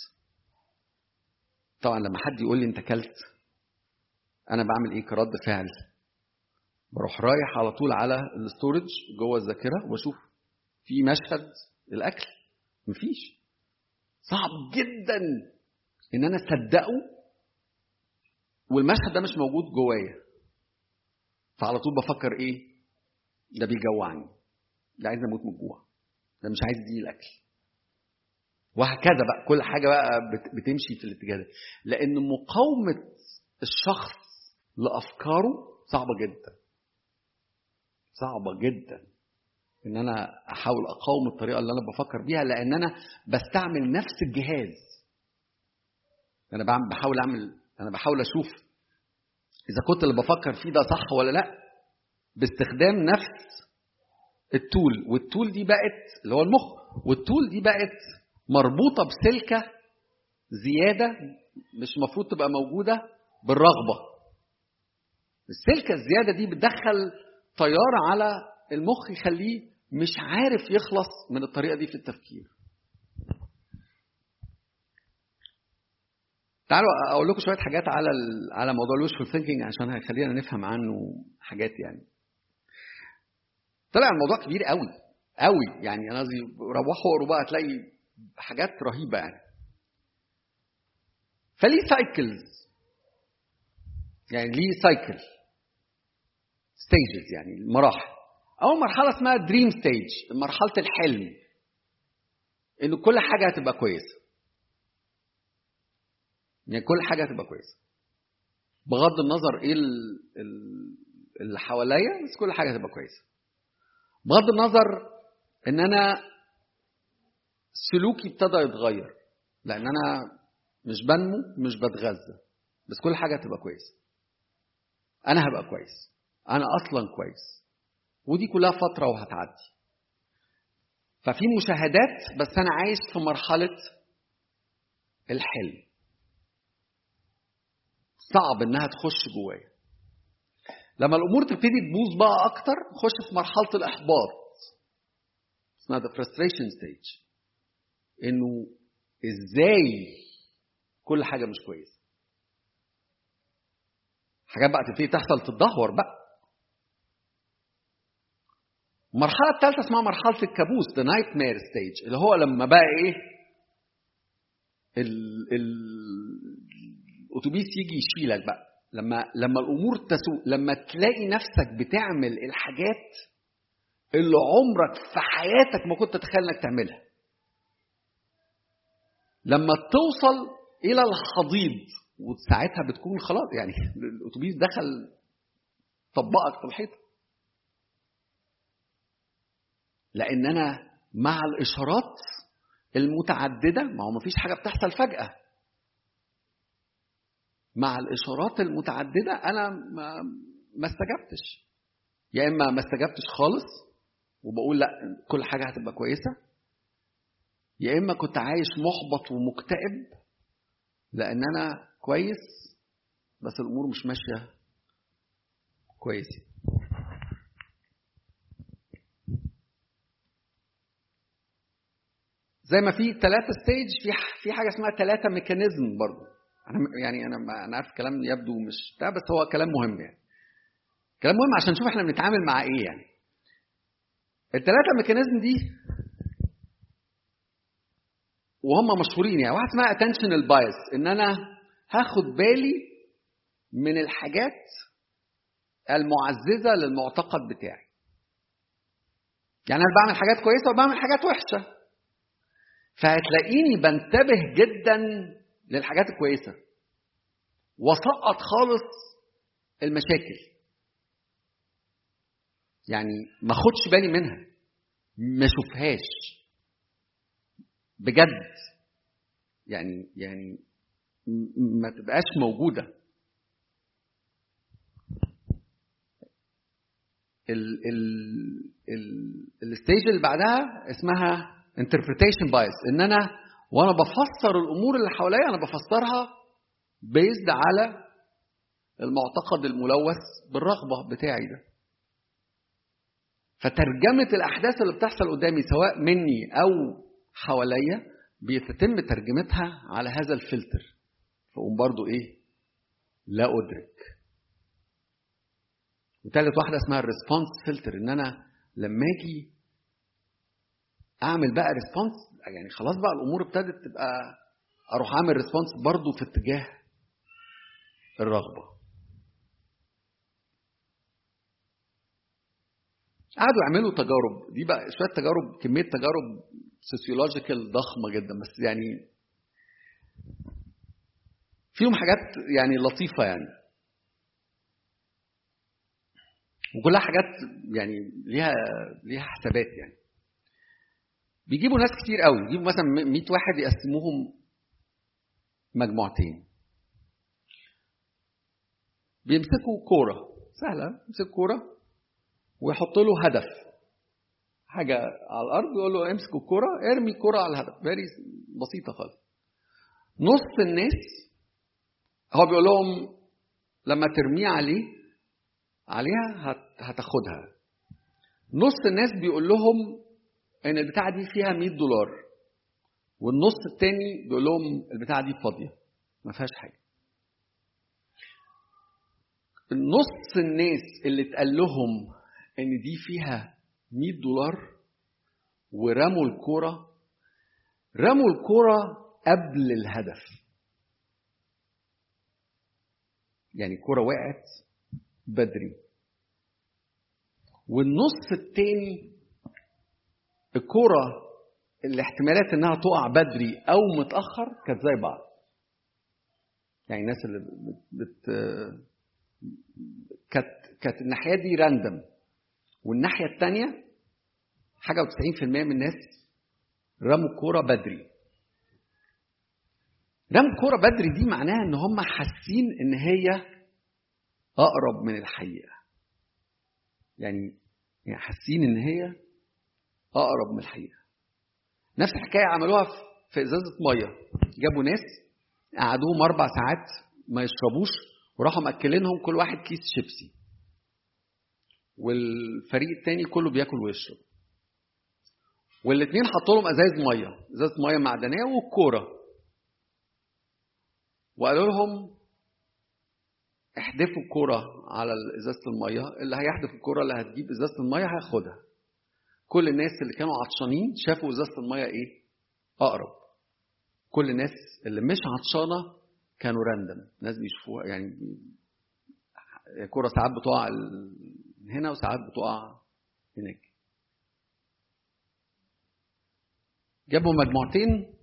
طبعا لما حد يقول لي أنت كلت أنا بعمل إيه؟ كرد فعل. بروح رايح على طول على الاستورج جوه الذاكرة وأشوف في مشهد الاكل مفيش. صعب جدا إن أنا أصدقه والمشهد ده مش موجود جوايا. فعلى طول بفكر إيه؟ ده بيجوعني. ده عايز أموت من الجوع. ده مش عايز يديني الأكل. وهكذا بقى. كل حاجة بقى بتمشي في الاتجاه ده. لأن مقاومة الشخص لأفكاره صعبة جدا. صعبة جدا إن أنا أحاول أقاوم الطريقة اللي أنا بفكر بيها لأن أنا بستعمل نفس الجهاز. أنا بحاول أعمل أنا بحاول أشوف إذا كنت اللي بفكر فيه ده صح ولا لأ. باستخدام نفس التول والتول دي بقت اللي هو المخ والتول دي بقت مربوطة بسلكة زيادة مش المفروض تبقى موجودة بالرغبة. السلكة الزيادة دي بتدخل تيار على المخ يخليه مش عارف يخلص من الطريقة دي في التفكير. تعالوا أقول لكم شوية حاجات على على موضوع ال wishful thinking عشان هيخلينا نفهم عنه حاجات يعني. طلع الموضوع كبير قوي قوي يعني. أنا قصدي روحوا اقروا بقى تلاقي حاجات رهيبة يعني. فليه cycles يعني ليه cycle stages يعني مراحل اول مرحلة اسمها dream stage مرحلة الحلم. ان كل حاجة هتبقى كويسة. يعني كل حاجة هتبقى كويسة. بغض النظر إيه اللي حواليا بس كل حاجة هتبقى كويسة. بغض النظر إن أنا سلوكي ابتدى يتغير. لأن أنا مش بنمو مش بتغذى. بس كل حاجة هتبقى كويسة. أنا هبقى كويس. أنا أصلا كويس. ودي كلها فترة وهتعدي. ففي مشاهدات بس أنا عايش في مرحلة الحلم. صعب إنها تخش جوايا. لما الأمور تبتدي تبوظ بقى أكتر نخش في مرحلة الإحباط. اسمها the frustration stage. إنه إزاي كل حاجة مش كويسة. حاجات بقى تبتدي تحصل تتدهور بقى. المرحله الثالثة اسمها مرحلة الكابوس the nightmare stage اللي هو لما بقى إيه؟ ال ال الأتوبيس يجي يشيلك بقى. لما لما الأمور تسوء لما تلاقي نفسك بتعمل الحاجات اللي عمرك في حياتك ما كنت تتخيل إنك تعملها. لما توصل إلى الحضيض وساعتها بتكون خلاص يعني الأتوبيس دخل طبقك في الحيطة. لأن أنا مع الإشارات المتعددة ما هو مفيش حاجة بتحصل فجأة. مع الإشارات المتعددة أنا ما ما استجبتش. يا إما ما استجبتش خالص وبقول لأ كل حاجة هتبقى كويسة. يا إما كنت عايش محبط ومكتئب لأن أنا كويس بس الأمور مش ماشية كويس. زي ما في ثلاثة stage في في حاجة اسمها ثلاثة mechanism برضه أنا يعني أنا أنا عارف كلام يبدو مش بتاع بس هو كلام مهم يعني. كلام مهم عشان نشوف إحنا بنتعامل مع إيه يعني. الثلاثة mechanism دي وهم مشهورين يعني. واحد اسمها attentional bias إن أنا هاخد بالي من الحاجات المعززة للمعتقد بتاعي. يعني أنا بعمل حاجات كويسة وبعمل حاجات وحشة. فهتلاقيني بنتبه جدا للحاجات الكويسة. وسقط خالص المشاكل. يعني ما خدش بالي منها. ما اشوفهاش بجد. يعني يعني ما تبقاش موجودة. ال ال ال ال stage اللي بعدها اسمها interpretation bias. إن أنا وأنا بفسر الأمور اللي حواليا أنا بفسرها biased على المعتقد الملوث بالرغبة بتاعي ده. فترجمة الأحداث اللي بتحصل قدامي سواء مني أو حواليا بيتم ترجمتها على هذا الفلتر. فأقوم برضو إيه؟ لا أدرك. وتالت واحدة اسمها ال response filter إن أنا لما أجي أعمل بقى response يعني خلاص بقى الأمور ابتدت تبقى أروح أعمل response برضو في اتجاه الرغبة. قعدوا يعملوا تجارب. دي بقى شوية تجارب كمية تجارب سوسيولوجيكال ضخمة جدا. بس يعني فيهم حاجات يعني لطيفة يعني. وكلها حاجات يعني ليها ليها حسابات يعني. بيجيبوا ناس كتير قوي. يجيبوا مثلا 100 واحد يقسموهم مجموعتين. بيمسكوا كورة. سهلة. يمسكوا كورة ويحط له هدف. حاجة على الأرض يقول له امسك الكره ارمي الكره على الهدف. فيري بسيطة خالص. نص الناس هو بيقول لهم لما ترميه عليه عليها هتاخدها. نص الناس بيقول لهم إن البتاعة دي فيها 100 دولار والنص التاني بيقول لهم البتاعة دي فاضية ما فيهاش حاجة. نص الناس اللي اتقال لهم إن دي فيها 100 دولار ورموا الكرة رموا الكرة قبل الهدف. يعني الكرة وقعت بدري. والنص التاني الكرة الاحتمالات إنها تقع بدري أو متأخر كانت زي بعض. يعني الناس اللي بت, بت كانت كانت الناحية دي راندم والناحية الثانية حاجة و90% من الناس رموا الكورة بدري. رموا الكورة بدري دي معناها إن هم حاسين إن هي أقرب من الحقيقة. يعني يعني حاسين إن هي أقرب من الحقيقة. نفس الحكاية عملوها في إزازة مية. جابوا ناس قعدوهم أربع ساعات ما يشربوش وراحوا مأكلينهم كل واحد كيس شيبسي. والفريق التاني كله بياكل ويشرب. والاثنين حطوا لهم ازايز مية. إزازة مية معدنية والكوره وقالوا لهم احدفوا الكورة على إزازة المية. اللي هيحدف الكورة اللي هتجيب إزازة المية هياخدها. كل الناس اللي كانوا عطشانين شافوا ازازة المية إيه؟ اقرب. كل الناس اللي مش عطشانة كانوا راندم ناس بيشوفوها يعني الكورة ساعات بتقع هنا وساعات بتقع هناك. جابوا مجموعتين.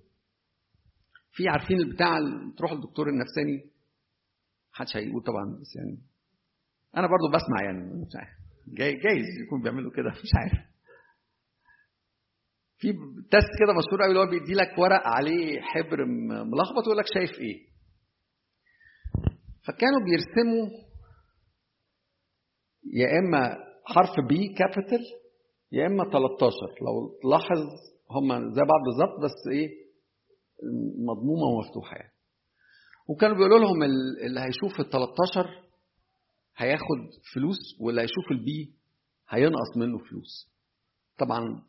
في عارفين البتاع تروح للدكتور النفساني. محدش هيقول طبعا بس يعني أنا برضو بسمع يعني مش عارف. جاي جايز يكون بيعملوا كده مش عارف. في test كده مشهور قوي اللي هو بيدي لك ورق عليه حبر ملخبط ويقول لك شايف إيه. فكانوا بيرسموا يا إما حرف B capital يا إما 13 لو تلاحظ هم زي بعض بالظبط بس إيه مضمومة ومفتوحة يعني. وكانوا بيقولوا لهم اللي هيشوف ال 13 هياخد فلوس واللي هيشوف البي هينقص منه فلوس. طبعا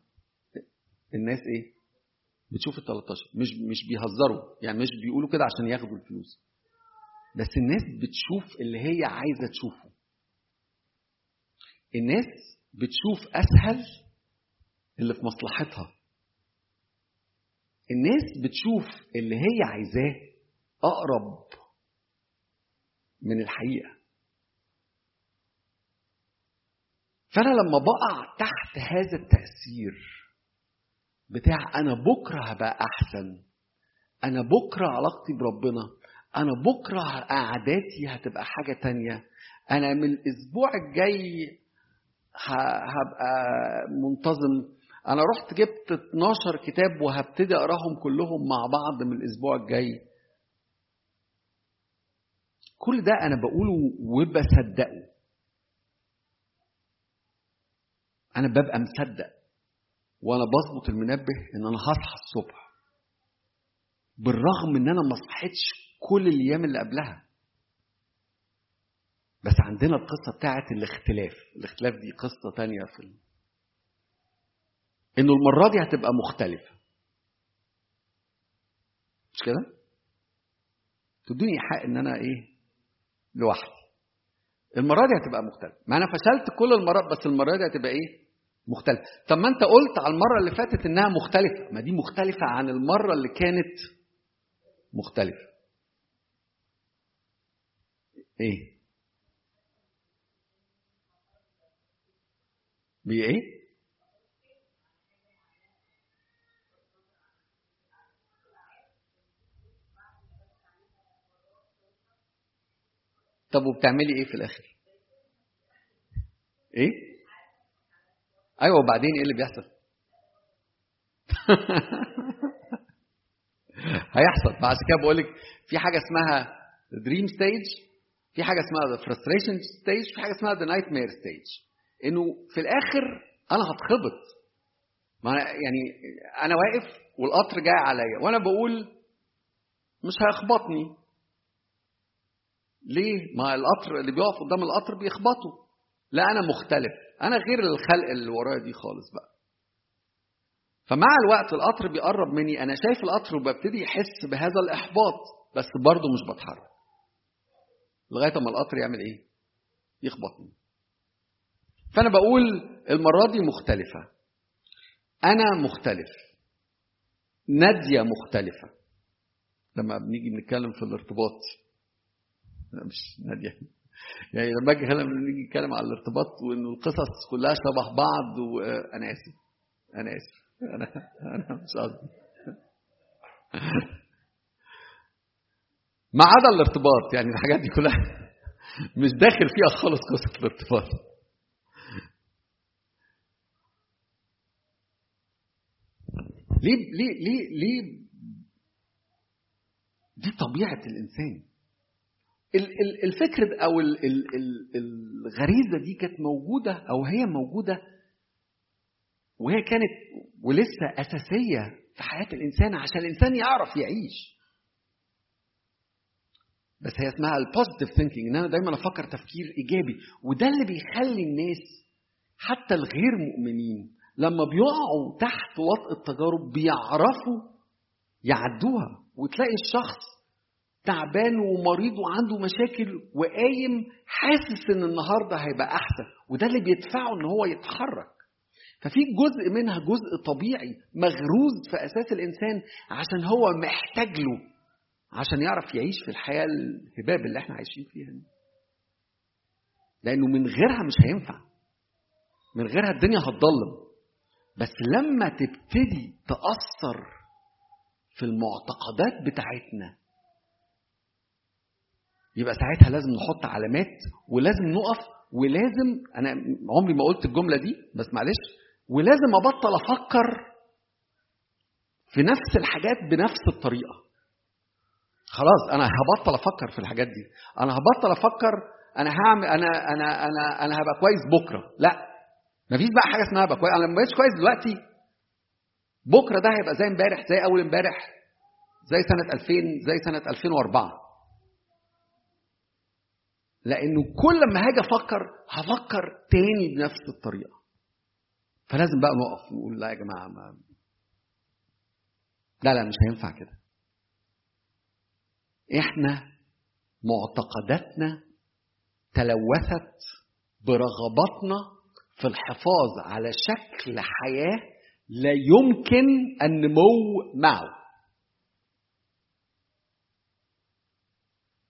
الناس إيه؟ بتشوف ال 13 مش مش بيهزروا. يعني مش بيقولوا كده عشان ياخدوا الفلوس. بس الناس بتشوف اللي هي عايزة تشوفه. الناس بتشوف أسهل اللي في مصلحتها. الناس بتشوف اللي هي عايزاه أقرب من الحقيقة. فأنا لما بقع تحت هذا التأثير بتاع أنا بكرة هبقى أحسن. أنا بكرة علاقتي بربنا. أنا بكرة قعداتي هتبقى حاجة تانية. أنا من الأسبوع الجاي هبقى منتظم. أنا رحت جبت 12 كتاب وهبتدي أقراهم كلهم مع بعض من الأسبوع الجاي. كل ده أنا بقوله وبصدقه. أنا ببقى مصدق. وأنا بظبط المنبه إن أنا هصحى الصبح. بالرغم إن أنا ما صحيتش كل الأيام اللي قبلها. بس عندنا القصة بتاعت الاختلاف. الاختلاف دي قصة تانية في ال... إنه المرة دي هتبقى مختلفة. مش كده؟ تدوني حق إن أنا إيه؟ لوحدي. المرة دي هتبقى مختلفة. ما أنا فشلت كل المرات بس المرة دي هتبقى إيه؟ مختلفة طب ما انت قلت على المرة اللي فاتت إنها مختلفة. ما دي مختلفة عن المرة اللي كانت مختلفة. إيه؟ بايه طب وبتعملي إيه في الآخر؟ إيه؟ أيوه وبعدين إيه اللي بيحصل؟ هيحصل. عشان كده بقول لك في حاجة اسمها dream stage في حاجة اسمها the frustration stage في حاجة اسمها the nightmare stage إنه في الآخر أنا هتخبط. ما أنا يعني أنا واقف والقطر جاي عليا وأنا بقول مش هيخبطني. ليه؟ ما القطر اللي بيقف قدام القطر بيخبطه. لا أنا مختلف. أنا غير الخلق اللي ورايا دي خالص بقى. فمع الوقت القطر بيقرب مني أنا شايف القطر وببتدي احس بهذا الإحباط بس برضه مش بتحرك. لغاية اما القطر يعمل إيه؟ يخبطني. فأنا بقول المرة دي مختلفة. أنا مختلف. نادية مختلفة. لما بنيجي نتكلم في الارتباط لا مش نادية. يعني لما باجي هنا بنيجي نتكلم على الارتباط وان القصص كلها شبه بعض وأنا آسف. أنا آسف. أنا أنا مش قصدي. ما عدا الارتباط يعني الحاجات دي كلها مش داخل فيها خالص قصة الارتباط. ليه ليه ليه ليه دي طبيعة الإنسان؟ الفكر أو الغريزة دي كانت موجودة أو هي موجودة وهي كانت ولسه أساسية في حياة الإنسان عشان الإنسان يعرف يعيش. بس هي اسمها ال positive thinking إن أنا دايما أفكر تفكير إيجابي. وده اللي بيخلي الناس حتى الغير مؤمنين لما بيقعوا تحت وطء التجارب بيعرفوا يعدوها. وتلاقي الشخص تعبان ومريض وعنده مشاكل وقايم حاسس إن النهارده هيبقى أحسن. وده اللي بيدفعه إن هو يتحرك. ففي جزء منها جزء طبيعي مغروز في أساس الإنسان عشان هو محتاج له عشان يعرف يعيش في الحياة الهباب اللي إحنا عايشين فيها دي. لأنه من غيرها مش هينفع. من غيرها الدنيا هتضلم. بس لما تبتدي تأثر في المعتقدات بتاعتنا يبقى ساعتها لازم نحط علامات ولازم نقف ولازم أنا عمري ما قلت الجملة دي بس معلش ولازم أبطل أفكر في نفس الحاجات بنفس الطريقة. خلاص أنا هبطل أفكر في الحاجات دي. أنا هبطل أفكر أنا هعمل أنا أنا أنا أنا هبقى كويس بكرة. لا. مفيش بقى حاجة اسمها هبقى كويس. أنا لما بقيتش كويس دلوقتي بكرة ده هيبقى زي امبارح زي أول امبارح زي سنة 2000 زي سنة 2004 لأنه كل ما هاجي أفكر هفكر تاني بنفس الطريقة. فلازم بقى نقف نقول لا يا جماعة ما لا لا مش هينفع كده. إحنا معتقداتنا تلوثت برغباتنا في الحفاظ على شكل حياة لا يمكن النمو معه.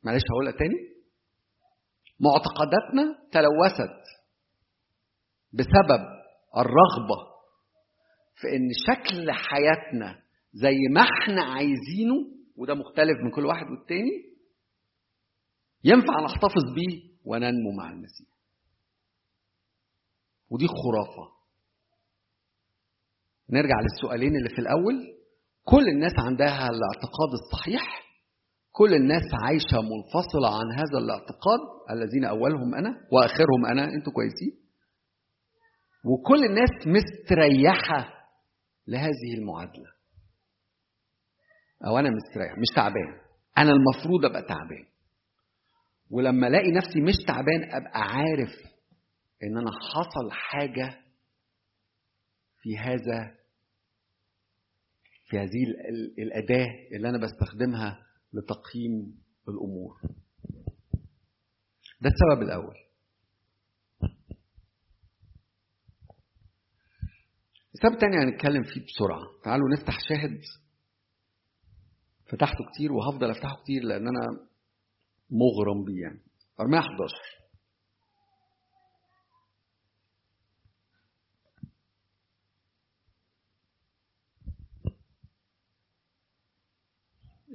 معلش هقولها تاني؟ معتقداتنا تلوثت بسبب الرغبة في إن شكل حياتنا زي ما إحنا عايزينه وده مختلف من كل واحد والتاني ينفع نحتفظ بيه وننمو مع المسيح ودي خرافة. نرجع للسؤالين اللي في الأول. كل الناس عندها الاعتقاد الصحيح كل الناس عايشة منفصلة عن هذا الاعتقاد الذين أولهم أنا وآخرهم أنا أنتوا كويسين؟ وكل الناس مستريحة لهذه المعادلة. أو أنا مستريح مش تعبان. أنا المفروض أبقى تعبان. ولما ألاقي نفسي مش تعبان أبقى عارف إن أنا حصل حاجة في هذا في هذه الأداة اللي أنا بستخدمها لتقييم الأمور. ده السبب الأول. السبب الثاني هنتكلم فيه بسرعة. تعالوا نفتح شاهد. فتحته كتير وهفضل أفتحه كتير لأن أنا مغرم بيه يعني. ارميه 11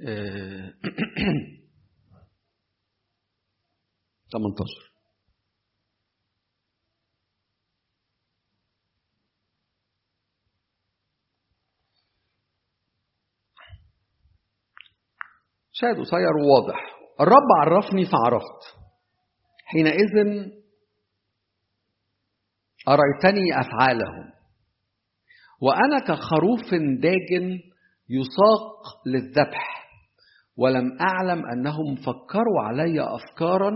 18 شاهد قصير وواضح. الرب عرفني فعرفت. حينئذ أريتني أفعالهم. وأنا كخروف داج يساق للذبح. ولم أعلم أنهم فكروا علي أفكارا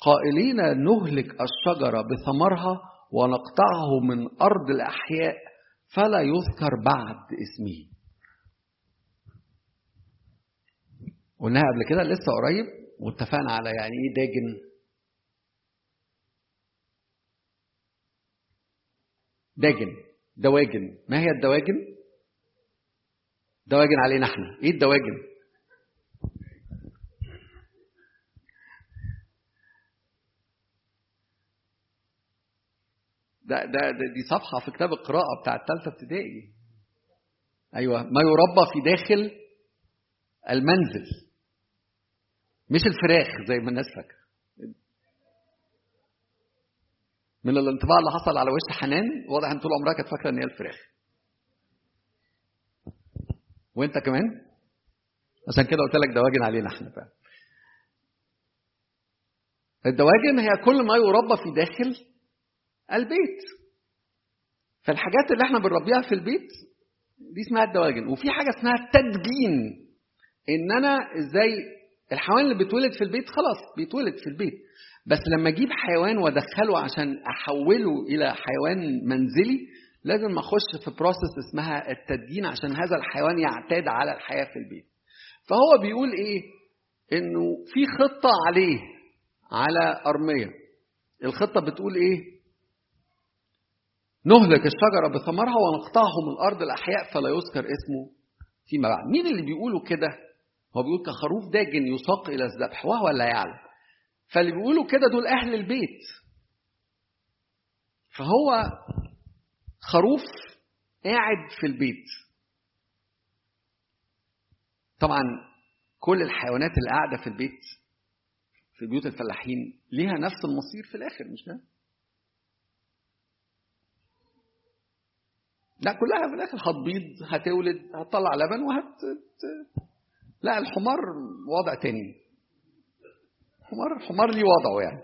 قائلين نهلك الشجرة بثمرها ونقطعه من أرض الأحياء فلا يذكر بعد اسمه. قلناها قبل كده لسه قريب واتفقنا على يعني إيه داجن. داجن دواجن. ما هي الدواجن؟ دواجن علينا إحنا. إيه الدواجن؟ ده, ده, ده دي صفحة في كتاب القراءة بتاع الثالثة ابتدائي. أيوة ما يربى في داخل المنزل مش الفراخ زي ما الناس فاكرة. من الانطباع اللي حصل على وش حنان واضح إن طول عمرها كانت فاكرة إن هي الفراخ. وأنت كمان؟ عشان كده قلت لك دواجن علينا إحنا بقى. الدواجن هي كل ما يربى في داخل البيت. فالحاجات اللي إحنا بنربيها في البيت دي اسمها الدواجن. وفي حاجة اسمها التدجين. إن أنا إزاي الحيوان اللي بيتولد في البيت خلاص بيتولد في البيت. بس لما أجيب حيوان وأدخله عشان أحوله إلى حيوان منزلي لازم أخش في بروسس اسمها التدجين عشان هذا الحيوان يعتاد على الحياة في البيت. فهو بيقول إيه؟ إنه في خطة عليه على أرمية. الخطة بتقول إيه؟ نهلك الشجرة بثمرها ونقطعه من ارض الأحياء فلا يذكر اسمه. فيما بعد مين اللي بيقولوا كده؟ هو بيقول كخروف داجن يساق إلى الذبح وهو لا يعلم. فاللي بيقولوا كده دول أهل البيت. فهو خروف قاعد في البيت. طبعا كل الحيوانات اللي قاعدة في البيت في بيوت الفلاحين ليها نفس المصير في الآخر مش كده لا كلها في الآخر هتبيض هتولد هتطلع لبن وهت لا الحمار وضع تاني. حمار الحمار ليه وضعه يعني.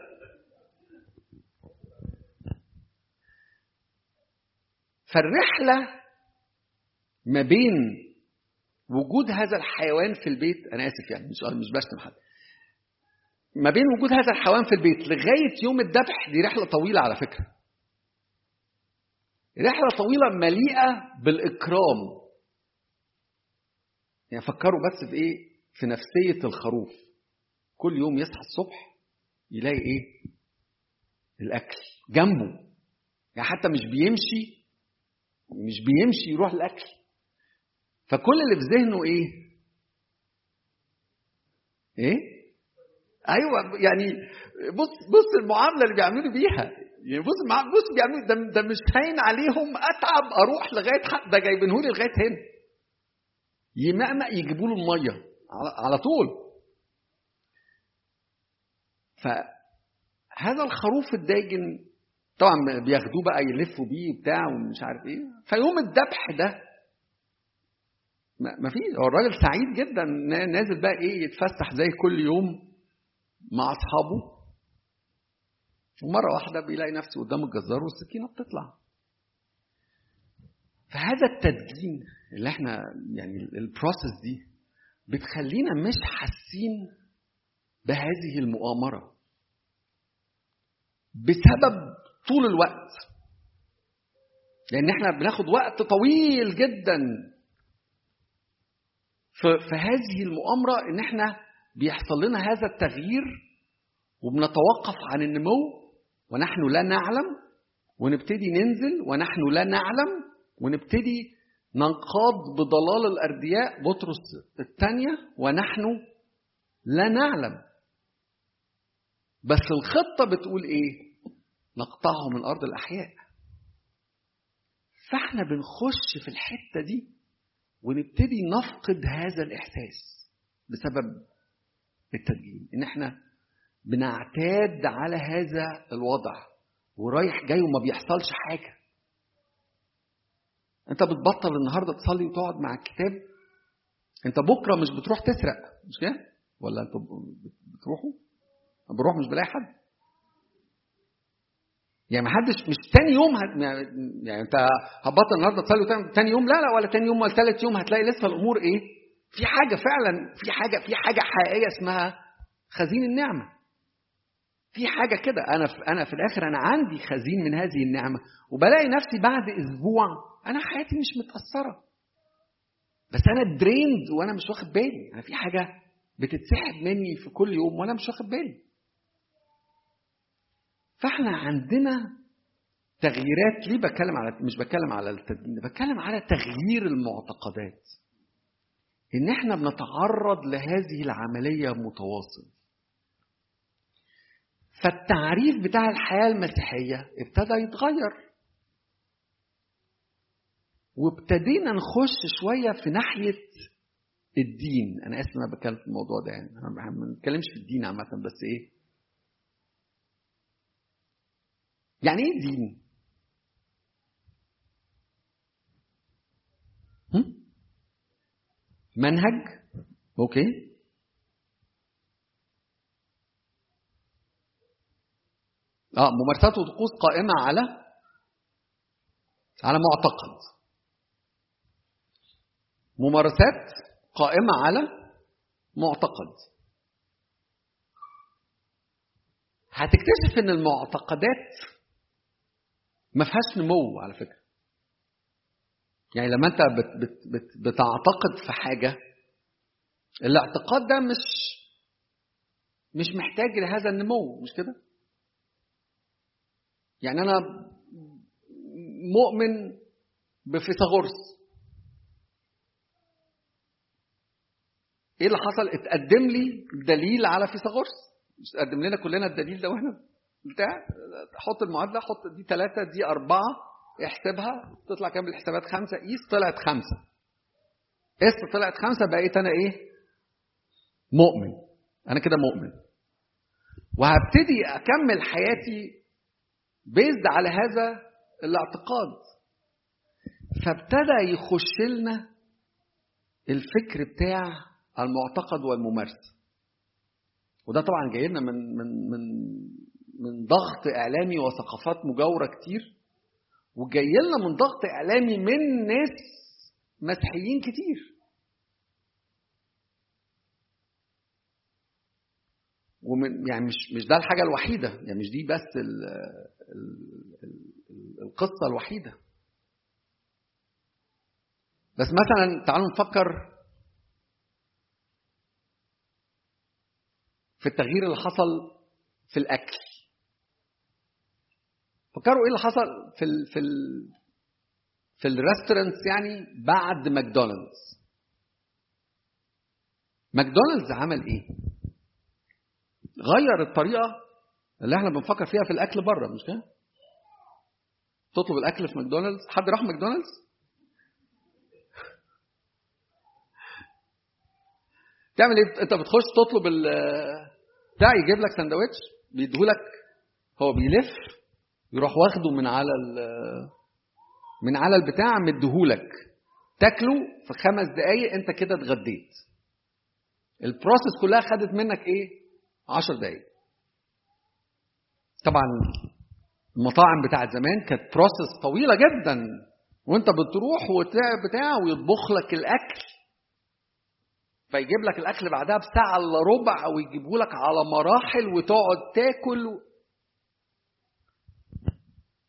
فالرحلة ما بين وجود هذا الحيوان في البيت أنا آسف يعني مش مش بشتم حد. ما بين وجود هذا الحيوان في البيت لغاية يوم الذبح دي رحلة طويلة على فكرة. رحلة طويلة مليئة بالإكرام. يعني فكروا بس في إيه؟ في نفسية الخروف. كل يوم يصحى الصبح يلاقي إيه؟ الأكل جنبه. يعني حتى مش بيمشي مش بيمشي يروح الأكل. فكل اللي في ذهنه إيه؟ إيه؟ أيوه يعني بص بص المعاملة اللي بيعملوا بيها. يعني بص بص بيعملوا ده, ده مش هين عليهم أتعب أروح لغاية حق ده جايبينه لي لغاية هنا. يمأمأ يجيبوا له المية على, طول. فهذا الخروف الداجن طبعا بياخدوه بقى يلفوا بيه وبتاع ومش عارف إيه. فيوم الذبح ده. ما فيش. هو الراجل سعيد جدا نازل بقى إيه يتفسح زي كل يوم مع أصحابه. ومرة واحدة بيلاقي نفسه قدام الجزار والسكينة بتطلع. فهذا التدجين اللي إحنا يعني البروسيس دي بتخلينا مش حاسين بهذه المؤامرة. بسبب طول الوقت. لأن إحنا بناخد وقت طويل جدا. في هذه المؤامرة إن إحنا بيحصل لنا هذا التغيير وبنتوقف عن النمو ونحن لا نعلم ونبتدي ننزل ونحن لا نعلم ونبتدي ننقاد بضلال الأردياء بطرس الثانية ونحن لا نعلم. بس الخطة بتقول إيه؟ نقطعه من أرض الأحياء. فإحنا بنخش في الحتة دي ونبتدي نفقد هذا الإحساس بسبب التدجين إن إحنا بنعتاد على هذا الوضع ورايح جاي وما بيحصلش حاجة. انت بتبطل النهارده تصلي وتقعد مع الكتاب؟ انت بكرة مش بتروح تسرق مش كده؟ ولا أنتوا بتروحوا بروح مش بلاقي حد. يعني ما حدش مش تاني يوم هت... يعني انت هتبطل النهارده تصلي تاني يوم لا لا ولا تاني يوم ولا ثالث يوم هتلاقي لسه الأمور إيه؟ في حاجة فعلا في حاجة في حاجة حقيقية اسمها خزين النعمة. في حاجة كده. أنا في أنا في الآخر أنا عندي خزين من هذه النعمة وبلاقي نفسي بعد أسبوع أنا حياتي مش متأثرة. بس أنا دريند وأنا مش واخد بالي. أنا في حاجة بتتسحب مني في كل يوم وأنا مش واخد بالي. فإحنا عندنا تغييرات. ليه بتكلم على مش بتكلم على التدين بتكلم على تغيير المعتقدات. إن إحنا بنتعرض لهذه العملية متواصل. فالتعريف بتاع الحياة المسيحية ابتدى يتغير. وابتدينا نخش شوية في ناحية الدين. أنا آسف أنا بتكلم في الموضوع ده يعني ما بنتكلمش في الدين عامة بس إيه؟ يعني إيه دين؟ منهج؟ أوكي. آه ممارسات وطقوس قائمة على على معتقد. ممارسات قائمة على معتقد. هتكتشف إن المعتقدات ما فيهاش نمو على فكرة. يعني لما أنت بت بت بت بتعتقد في حاجة الاعتقاد ده مش مش محتاج لهذا النمو مش كده؟ يعني أنا مؤمن بفيثاغورس. إيه اللي حصل؟ اتقدم لي دليل على فيثاغورس. مش قدم لنا كلنا الدليل ده وإحنا بتاع؟ حط المعادلة حط دي ثلاثة دي أربعة احسبها. تطلع كام؟ الحسابات خمسة. قيس طلعت خمسة. قيس طلعت خمسة بقيت أنا إيه؟ مؤمن. أنا كده مؤمن. وهبتدي أكمل حياتي بيزد على هذا الاعتقاد. فابتدى يخش لنا الفكر بتاع المعتقد والممارسة. وده طبعا جاي لنا من من من من ضغط إعلامي وثقافات مجاورة كتير وجاي لنا من ضغط إعلامي من ناس مسيحيين كتير. ومن يعني مش مش ده الحاجة الوحيدة يعني مش دي بس ال ال القصة الوحيدة. بس مثلا تعالوا نفكر في التغيير اللي حصل في الأكل. فكروا إيه اللي حصل في ال في ال في ال restaurants يعني بعد ماكدونالدز. ماكدونالدز عمل إيه؟ غير الطريقة اللي إحنا بنفكر فيها في الأكل بره مش كده؟ تطلب الأكل في ماكدونالدز؟ حد راح ماكدونالدز؟ تعمل إيه؟ أنت بتخش تطلب ال بتاع يجيب لك سندوتش بيديهولك هو بيلف يروح واخده من على من على البتاع مديهولك. تاكله في خمس دقايق أنت كده اتغديت. ال process كلها خدت منك إيه؟ 10 دقايق. طبعا المطاعم بتاعت زمان كانت process طويلة جدا. وانت بتروح وتعب بتاع ويطبخ لك الأكل. فيجيب لك الأكل بعدها بساعة إلا ربع أو يجيبه لك على مراحل وتقعد تاكل.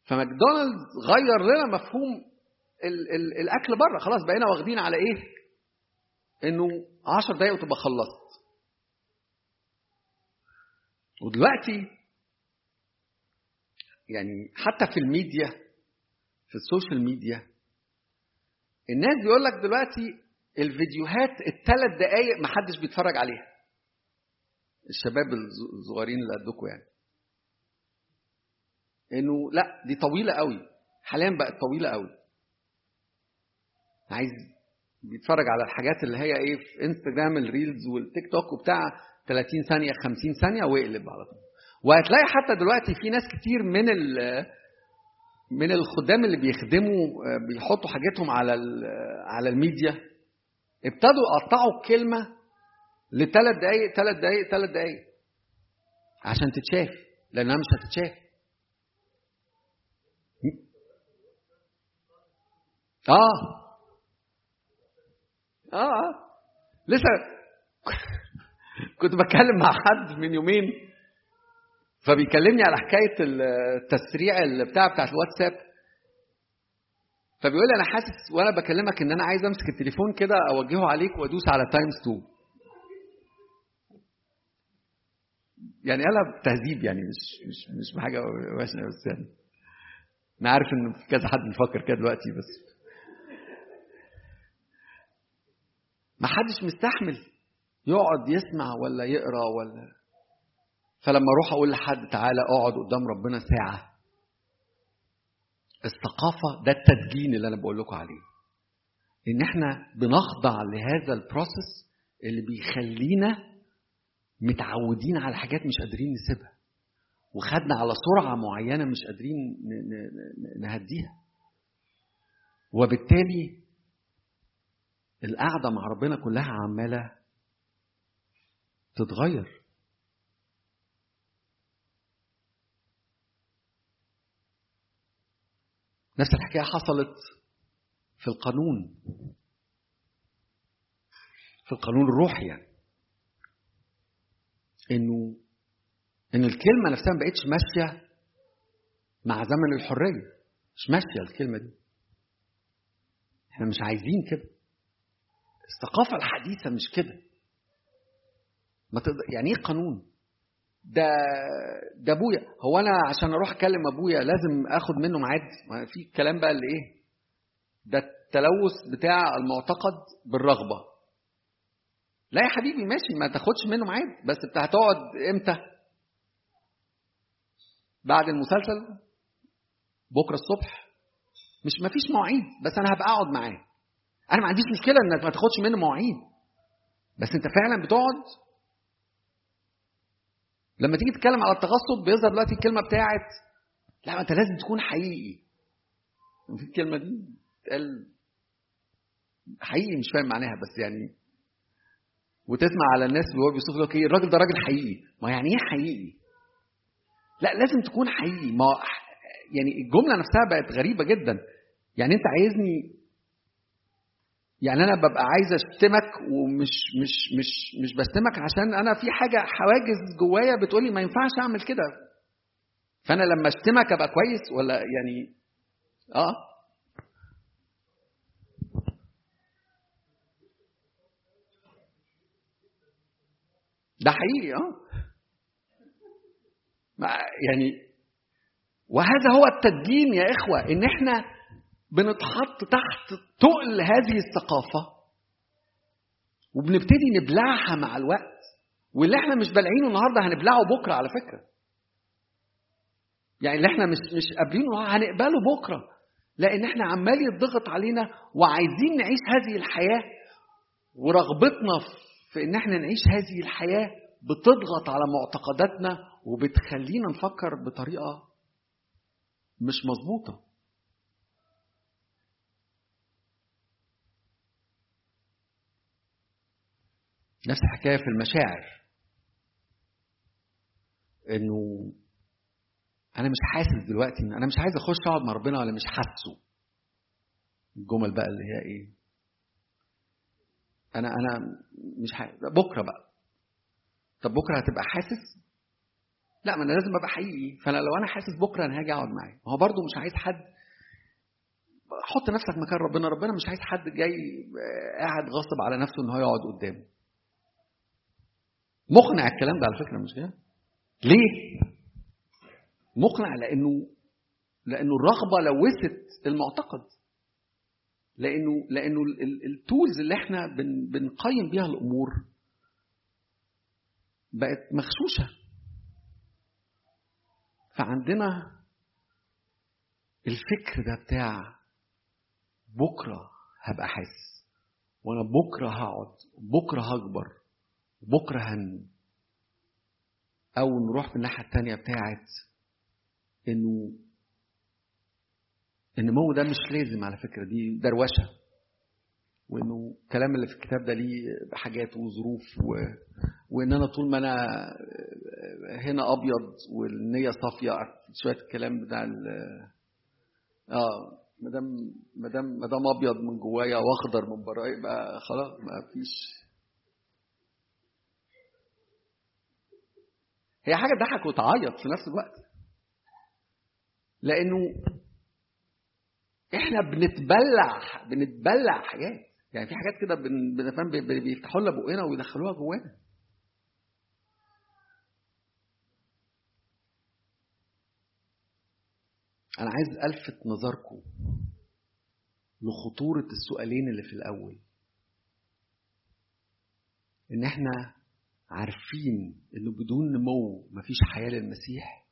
فماكدونالدز غير لنا مفهوم ال ال الأكل بره. خلاص بقينا واخدين على إيه؟ إنه 10 دقايق وتبقى خلصت. ودلوقتي يعني حتى في الميديا في ال social media الناس بيقول لك دلوقتي الفيديوهات الثلاث دقايق ما حدش بيتفرج عليها. الشباب الصغيرين اللي قدكم يعني. إنه لا دي طويلة قوي. حاليا بقت طويلة قوي. عايز بيتفرج على الحاجات اللي هي إيه في انستجرام الريلز والتيك توك وبتاع 30 ثانية 50 ثانية واقلب على طول. وهتلاقي حتى دلوقتي في ناس كتير من من الخدام اللي بيخدموا بيحطوا حاجاتهم على على الميديا ابتدوا يقطعوا الكلمة لثلاث دقايق ثلاث دقايق ثلاث دقايق عشان تتشاف لأنها مش هتتشاف. آه. آه آه. لسه كنت بتكلم مع حد من يومين فبيكلمني على حكاية التسريع بتاع الواتساب فبيقول لي أنا حاسس وأنا بكلمك إن أنا عايز أمسك التليفون كده أوجهه عليك وأدوس على تايمز 2 يعني قالها تهذيب يعني مش مش مش بحاجة وحشة بس يعني. أنا عارف إن في كذا حد بيفكر كده دلوقتي بس. ما حدش مستحمل يقعد يسمع ولا يقرأ ولا فلما أروح أقول لحد تعالى اقعد قدام ربنا ساعة الثقافة ده التدجين اللي أنا بقول لكم عليه. ان إحنا بنخضع لهذا البروسيس اللي بيخلينا متعودين على حاجات مش قادرين نسيبها وخدنا على سرعة معينة مش قادرين نهديها. وبالتالي القعدة مع ربنا كلها عمالة تتغير. نفس الحكاية حصلت في القانون. في القانون الروحي يعني. إنه إن الكلمة نفسها ما بقتش ماشية مع زمن الحرية. مش ماشية الكلمة دي. إحنا مش عايزين كده. الثقافة الحديثة مش كده. ما تقدر يعني إيه قانون؟ ده ده أبويا. هو أنا عشان أروح أكلم أبويا لازم آخد منه ميعاد؟ في الكلام بقى اللي إيه؟ ده التلوث بتاع المعتقد بالرغبة. لا يا حبيبي ماشي ما تاخدش منه ميعاد بس انت هتقعد إمتى؟ بعد المسلسل؟ بكرة الصبح؟ مش ما فيش مواعيد بس أنا هبقى أقعد معاه. أنا ما عنديش مشكلة إنك ما تاخدش منه مواعيد. بس أنت فعلا بتقعد؟ لما تيجي تتكلم على التغصب بيظهر دلوقتي الكلمة بتاعت لا انت لازم تكون حقيقي. في الكلمة دي بتتقال حقيقي مش فاهم معناها بس يعني وتسمع على الناس اللي هو بيوصف لك إيه الراجل ده راجل حقيقي. ما يعني إيه حقيقي؟ لا لازم تكون حقيقي. ما يعني الجملة نفسها بقت غريبة جدا. يعني أنت عايزني يعني أنا ببقى عايز أشتمك ومش مش مش مش بشتمك عشان أنا في حاجة حواجز جوايا بتقولي ما ينفعش أعمل كده. فأنا لما أشتمك أبقى كويس ولا يعني؟ آه. ده حقيقي آه. يعني وهذا هو التدين يا إخوة إن إحنا بنتحط تحت تقل هذه الثقافة وبنبتدي نبلعها مع الوقت واللي إحنا مش بلعينه النهارده هنبلعه بكرة على فكرة. يعني اللي إحنا مش مش قابلينه هنقبله بكرة لأن إحنا عمال يضغط علينا وعايزين نعيش هذه الحياة ورغبتنا في إن إحنا نعيش هذه الحياة بتضغط على معتقداتنا وبتخلينا نفكر بطريقة مش مظبوطة. نفس الحكاية في المشاعر. إنه أنا مش حاسس دلوقتي أنا مش عايز أخش أقعد مع ربنا ولا مش حاسه. الجمل بقى اللي هي إيه؟ أنا أنا مش حاسس بكرة بقى. طب بكرة هتبقى حاسس؟ لا ما أنا لازم أبقى حقيقي. فأنا لو أنا حاسس بكرة أنا هاجي أقعد معاه. ما هو برضه مش عايز حد. حط نفسك مكان ربنا. ربنا مش عايز حد جاي قاعد غصب على نفسه إن هو يقعد قدامه. مقنع الكلام ده على فكرة مش كده؟ ليه؟ مقنع لأنه لأنه الرغبة لوثت المعتقد. لأنه لأنه التولز اللي إحنا بن بنقيم بيها الأمور بقت مغشوشة. فعندنا الفكر ده بتاع بكرة هبقى حاسس وأنا بكرة هقعد بكرة هكبر. بكره هن أو نروح في الناحية التانية بتاعت إنه النمو ده مش لازم على فكرة دي دروشة. وإنه الكلام اللي في الكتاب ده ليه حاجات وظروف و... وإن أنا طول ما أنا هنا أبيض والنية صافية شوية الكلام بتاع ال... آه ما دام ما دام ما دام أبيض من جوايا وأخضر من برايا يبقى خلاص ما فيش هي حاجة تضحك وتعيط في نفس الوقت. لأنه إحنا بنتبلع بنتبلع حاجات. يعني في حاجات كده بنفهم بيفتحوا لنا بقنا ويدخلوها جوانا. أنا عايز ألفت نظركم لخطورة السؤالين اللي في الأول. إن إحنا عارفين إنه بدون نمو مفيش حياة للمسيح.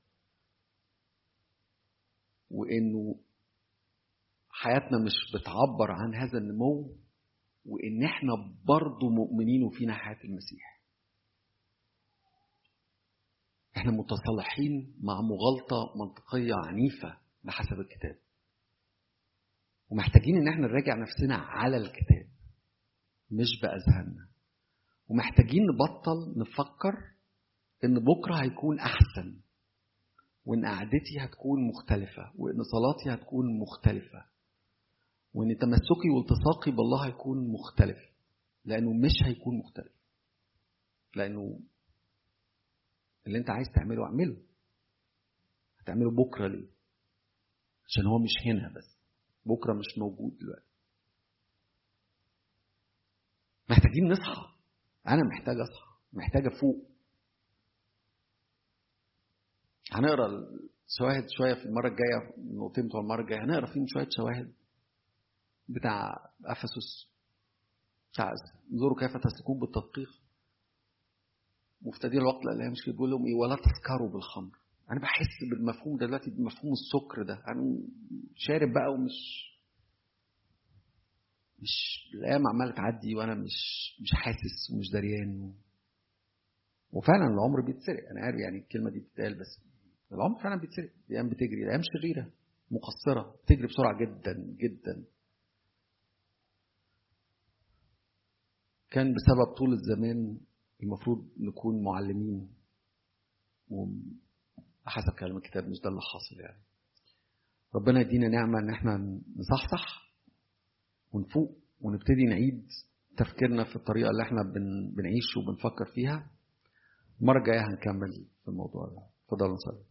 وإنه حياتنا مش بتعبر عن هذا النمو وإن إحنا برضه مؤمنين وفينا حياة المسيح. إحنا متصالحين مع مغالطة منطقية عنيفة بحسب الكتاب. ومحتاجين إن إحنا نراجع نفسنا على الكتاب مش بأذهاننا. ومحتاجين نبطل نفكر إن بكرة هيكون أحسن وإن قعدتي هتكون مختلفة وإن صلاتي هتكون مختلفة وإن تمسكي والتصاقي بالله هيكون مختلف لأنه مش هيكون مختلف لأنه اللي أنت عايز تعمله اعمله. هتعمله بكرة ليه؟ عشان هو مش هنا بس بكرة مش موجود دلوقتي. محتاجين نصحى. أنا محتاج أصحى محتاج أفوق. هنقرأ الشواهد شوية في المرة الجاية النقطتين بتوع المرة الجاية. هنقرأ فيهم شوية شواهد بتاع أفسس بتاع انظروا كيف تسلكون بالتدقيق. مفتدين الوقت لا مش بيقول لهم إيه؟ ولا تسكروا بالخمر. أنا بحس بالمفهوم ده دلوقتي بمفهوم السكر ده. أنا شارب بقى ومش مش الأيام عمالة تعدي وأنا مش مش حاسس ومش دريان وفعلا العمر بيتسرق. أنا عارف يعني الكلمة دي بتتقال بس العمر فعلا بيتسرق. الأيام بتجري الأيام شريرة مقصرة بتجري بسرعة جدا جدا. كان بسبب طول الزمان المفروض نكون معلمين وحسب كلام الكتاب مش ده اللي حاصل يعني. ربنا يدينا نعمة إن إحنا نصحصح ونفوق ونبتدي نعيد تفكيرنا في الطريقة اللي إحنا بن... بنعيش وبنفكر فيها. المرة الجاية هنكمل في الموضوع ده. اتفضلوا نصلي